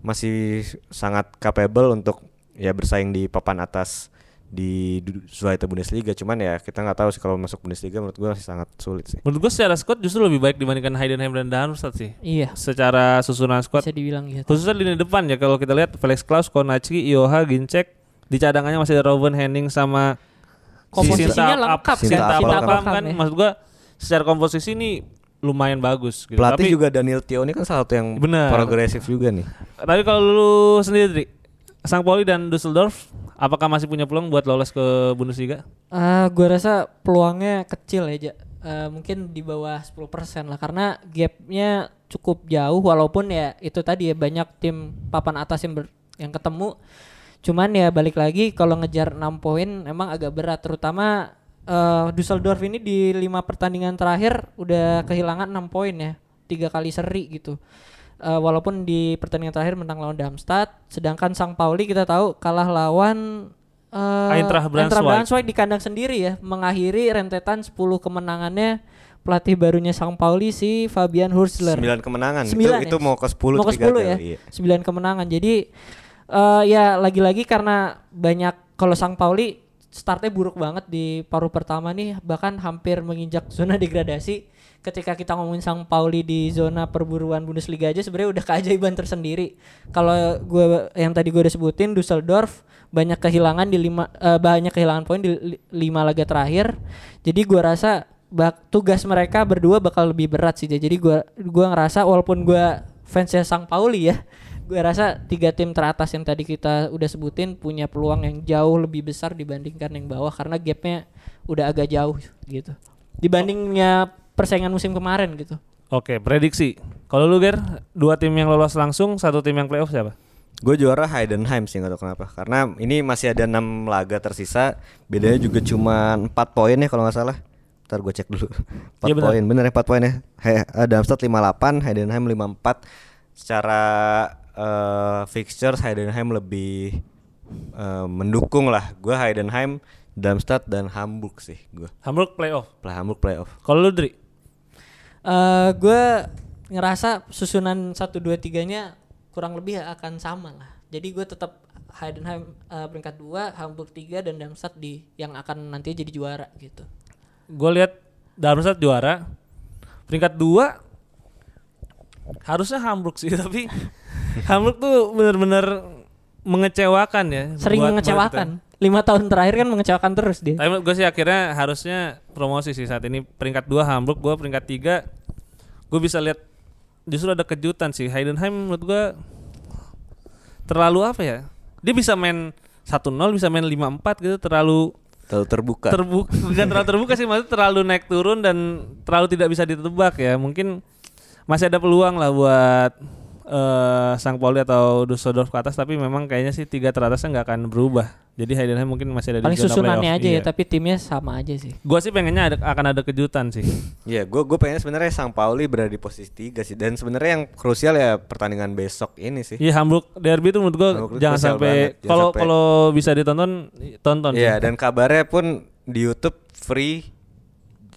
masih sangat capable untuk ya bersaing di papan atas di Zweite Bundesliga. Cuman ya kita nggak tahu sih kalau masuk Bundesliga menurut gue masih sangat sulit sih. Menurut gue secara squad justru lebih baik dibandingkan Heidenheim dan Darmstadt sih. Iya. Secara susunan squad Bisa dibilang gitu. khususnya lini depan ya kalau kita lihat Felix Klaus, Konachi, Ioha, Ginczek di cadangannya masih ada Robin Henning sama Komposisinya Sinta lengkap Ap- sih. Sinta Sinta Apelkamp kan ya. maksud gua secara komposisi ini lumayan bagus gitu. Pelatih tapi, juga Daniel Tio ini kan salah satu yang Benar. progresif juga nih. Tapi kalau lu sendiri Sang Pauli dan Düsseldorf apakah masih punya peluang buat lolos ke Bundesliga? Ah, gua rasa peluangnya kecil ya. Eh, mungkin di bawah 10% lah karena gapnya cukup jauh walaupun ya itu tadi ya banyak tim papan atas yang ber- yang ketemu. Cuman ya balik lagi kalau ngejar 6 poin emang agak berat terutama eh, Düsseldorf ini di lima pertandingan terakhir udah kehilangan 6 poin ya. Tiga kali seri gitu. Eh, walaupun di pertandingan terakhir menang lawan Darmstadt, sedangkan Sang Pauli kita tahu kalah lawan eh, Eintracht Braunschweig. Braunschweig di kandang sendiri ya, mengakhiri rentetan 10 kemenangannya pelatih barunya Sang Pauli si Fabian Hursler. 9 kemenangan. Sembilan itu, itu ya? mau ke 10 Mau ke tapi 10 gagal, ya. iya. 9 kemenangan. Jadi eh ya lagi-lagi karena banyak kalau Sang Pauli startnya buruk banget di paruh pertama nih bahkan hampir menginjak zona degradasi. Ketika kita ngomongin Sang Pauli di zona perburuan Bundesliga aja sebenarnya udah keajaiban tersendiri. Kalau gue yang tadi gue udah sebutin Düsseldorf banyak kehilangan di lima eh, banyak kehilangan poin di li- lima laga terakhir. Jadi gua rasa bak tugas mereka berdua bakal lebih berat sih. Jadi gua gua ngerasa walaupun gua fansnya Sang Pauli ya, gua rasa tiga tim teratas yang tadi kita udah sebutin punya peluang yang jauh lebih besar dibandingkan yang bawah karena gapnya udah agak jauh gitu. Dibandingnya persaingan musim kemarin gitu. Oke, prediksi. Kalau lu Ger, dua tim yang lolos langsung, satu tim yang playoff siapa? Gue juara Heidenheim sih nggak tahu kenapa. Karena ini masih ada 6 laga tersisa, bedanya juga cuma 4 poin ya kalau nggak salah. Ntar gue cek dulu. 4 Iya, benar. poin, bener ya 4 poin ya. He, eh, Darmstadt 58, Heidenheim 54. Secara eh, fixtures Heidenheim lebih eh, mendukung lah. Gue Heidenheim, Darmstadt dan Hamburg sih gue. Hamburg playoff. Play Hamburg playoff. Kalau lu Dri? Eh gue ngerasa susunan 1 2 3-nya kurang lebih akan sama lah. Jadi gue tetap Heidenheim eh, peringkat 2, Hamburg 3 dan Darmstadt di yang akan nanti jadi juara gitu. Gue lihat Darmstadt juara. Peringkat dua harusnya Hamburg sih, tapi Hamburg tuh bener-bener mengecewakan ya. Sering buat- buat mengecewakan. Lima tahun terakhir kan mengecewakan terus dia. Tapi gue sih akhirnya harusnya promosi sih saat ini peringkat 2 Hamburg, gue peringkat 3 Gue bisa lihat justru ada kejutan sih. Heidenheim menurut gue terlalu apa ya? Dia bisa main 1-0, bisa main 5-4 gitu terlalu Terlalu terbuka. terbuka bukan terlalu terbuka sih maksudnya terlalu naik turun dan terlalu tidak bisa ditebak ya. Mungkin masih ada peluang lah buat eh Sang Pauli atau Düsseldorf ke atas tapi memang kayaknya sih tiga teratasnya nggak akan berubah. Jadi Heidenheim mungkin masih ada Paling di zona susunannya playoff. aja ya, Iya. tapi timnya sama aja sih. Gua sih pengennya ada akan ada kejutan sih. Iya, gue gue pengen sebenarnya Sang Pauli berada di posisi tiga sih. Dan sebenarnya yang krusial ya pertandingan besok ini sih. Iya Hamburg derby itu menurut gua Hamburg itu jangan sampai kalau kalau bisa ditonton tonton sih. Iya, dan kabarnya pun di YouTube free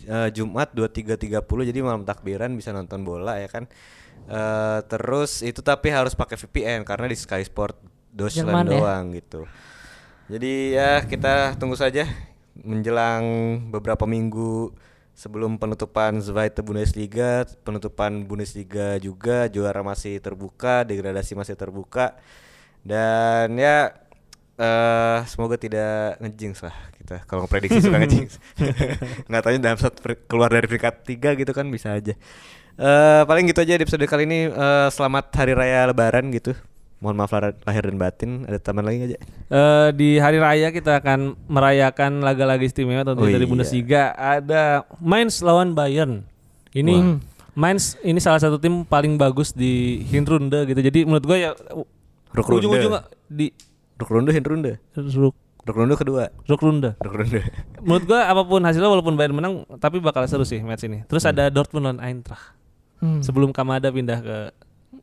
eh, Jumat 23.30 jadi malam takbiran bisa nonton bola ya kan. Eh, terus itu tapi harus pakai VPN karena di Sky Sport Deutschland Jerman ya? doang gitu. Jadi ya kita tunggu saja menjelang beberapa minggu sebelum penutupan Zweite Bundesliga, penutupan Bundesliga juga juara masih terbuka, degradasi masih terbuka. Dan ya eh semoga tidak ngejinx lah kita. Kalau prediksi suka ngejinx. Nggak tahu dalam saat keluar dari peringkat tiga gitu kan bisa aja. Eh paling gitu aja di episode kali ini. Eh, selamat hari raya Lebaran gitu. Mohon maaf lahir lahir dan batin. Ada tambahan lagi aja? Eh, di hari raya kita akan merayakan laga-laga istimewa tentunya Oh dari iya. Bundesliga. Ada Mainz lawan Bayern. Ini Mainz ini salah satu tim paling bagus di Hinrunde gitu. Jadi menurut gue ya Rukrunde. ujung-ujung di Rukrunde, Hinrunde. Ruk Rukrunde kedua. Rukrunde. Rukrunde. Menurut gue apa pun hasilnya walaupun Bayern menang tapi bakal seru sih match ini. Terus Hmm. ada Dortmund lawan Eintracht. Hmm. Sebelum Kamada pindah ke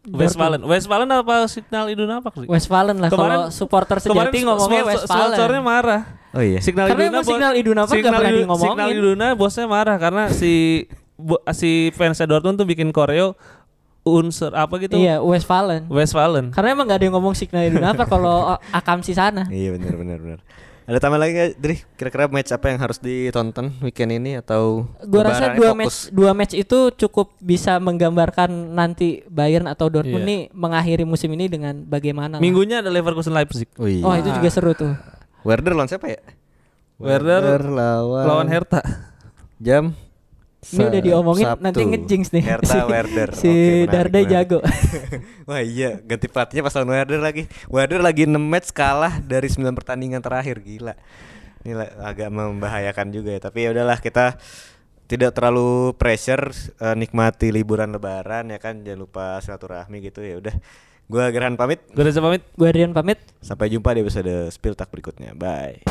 Westfalen. Westfalen apa Signal Iduna Park sih? Westfalen lah kalau supporter sejati ngomongnya Westfalen. Sponsornya marah. Oh iya. Signal Karena Iduna Signal Iduna Park nggak Signal pernah ngomongin. Signal Iduna bosnya marah karena si bo- si fansnya Dortmund tuh bikin koreo unsur apa gitu Iya, Westfalen. Westfalen. Karena emang gak ada yang ngomong Signal Iduna Park kalau Akam si sana. Iya benar benar benar. Ada tambahan lagi nggak, Dri? Kira-kira match apa yang harus ditonton weekend ini atau Gua rasa dua fokus? match dua match itu cukup bisa menggambarkan nanti Bayern atau Dortmund nih mengakhiri musim ini dengan bagaimana. lah. Minggunya ada Leverkusen Leipzig. Oh iya. Oh, itu juga seru tuh. Werder lawan siapa ya? Werder lawan Lawan Hertha. jam ini udah diomongin Sabtu. nanti ngejinx nih. Herta si, Werder. Si okay, Darda jago. Wah iya, ganti pelatihnya pas lawan Werder lagi. Werder lagi 6 match kalah dari 9 pertandingan terakhir, gila. Ini agak membahayakan juga ya, tapi ya udahlah kita tidak terlalu pressure uh, nikmati liburan lebaran ya kan jangan lupa silaturahmi gitu ya udah gue Gerhan pamit gue Reza pamit gue Adrian pamit sampai jumpa di episode Spiltak berikutnya bye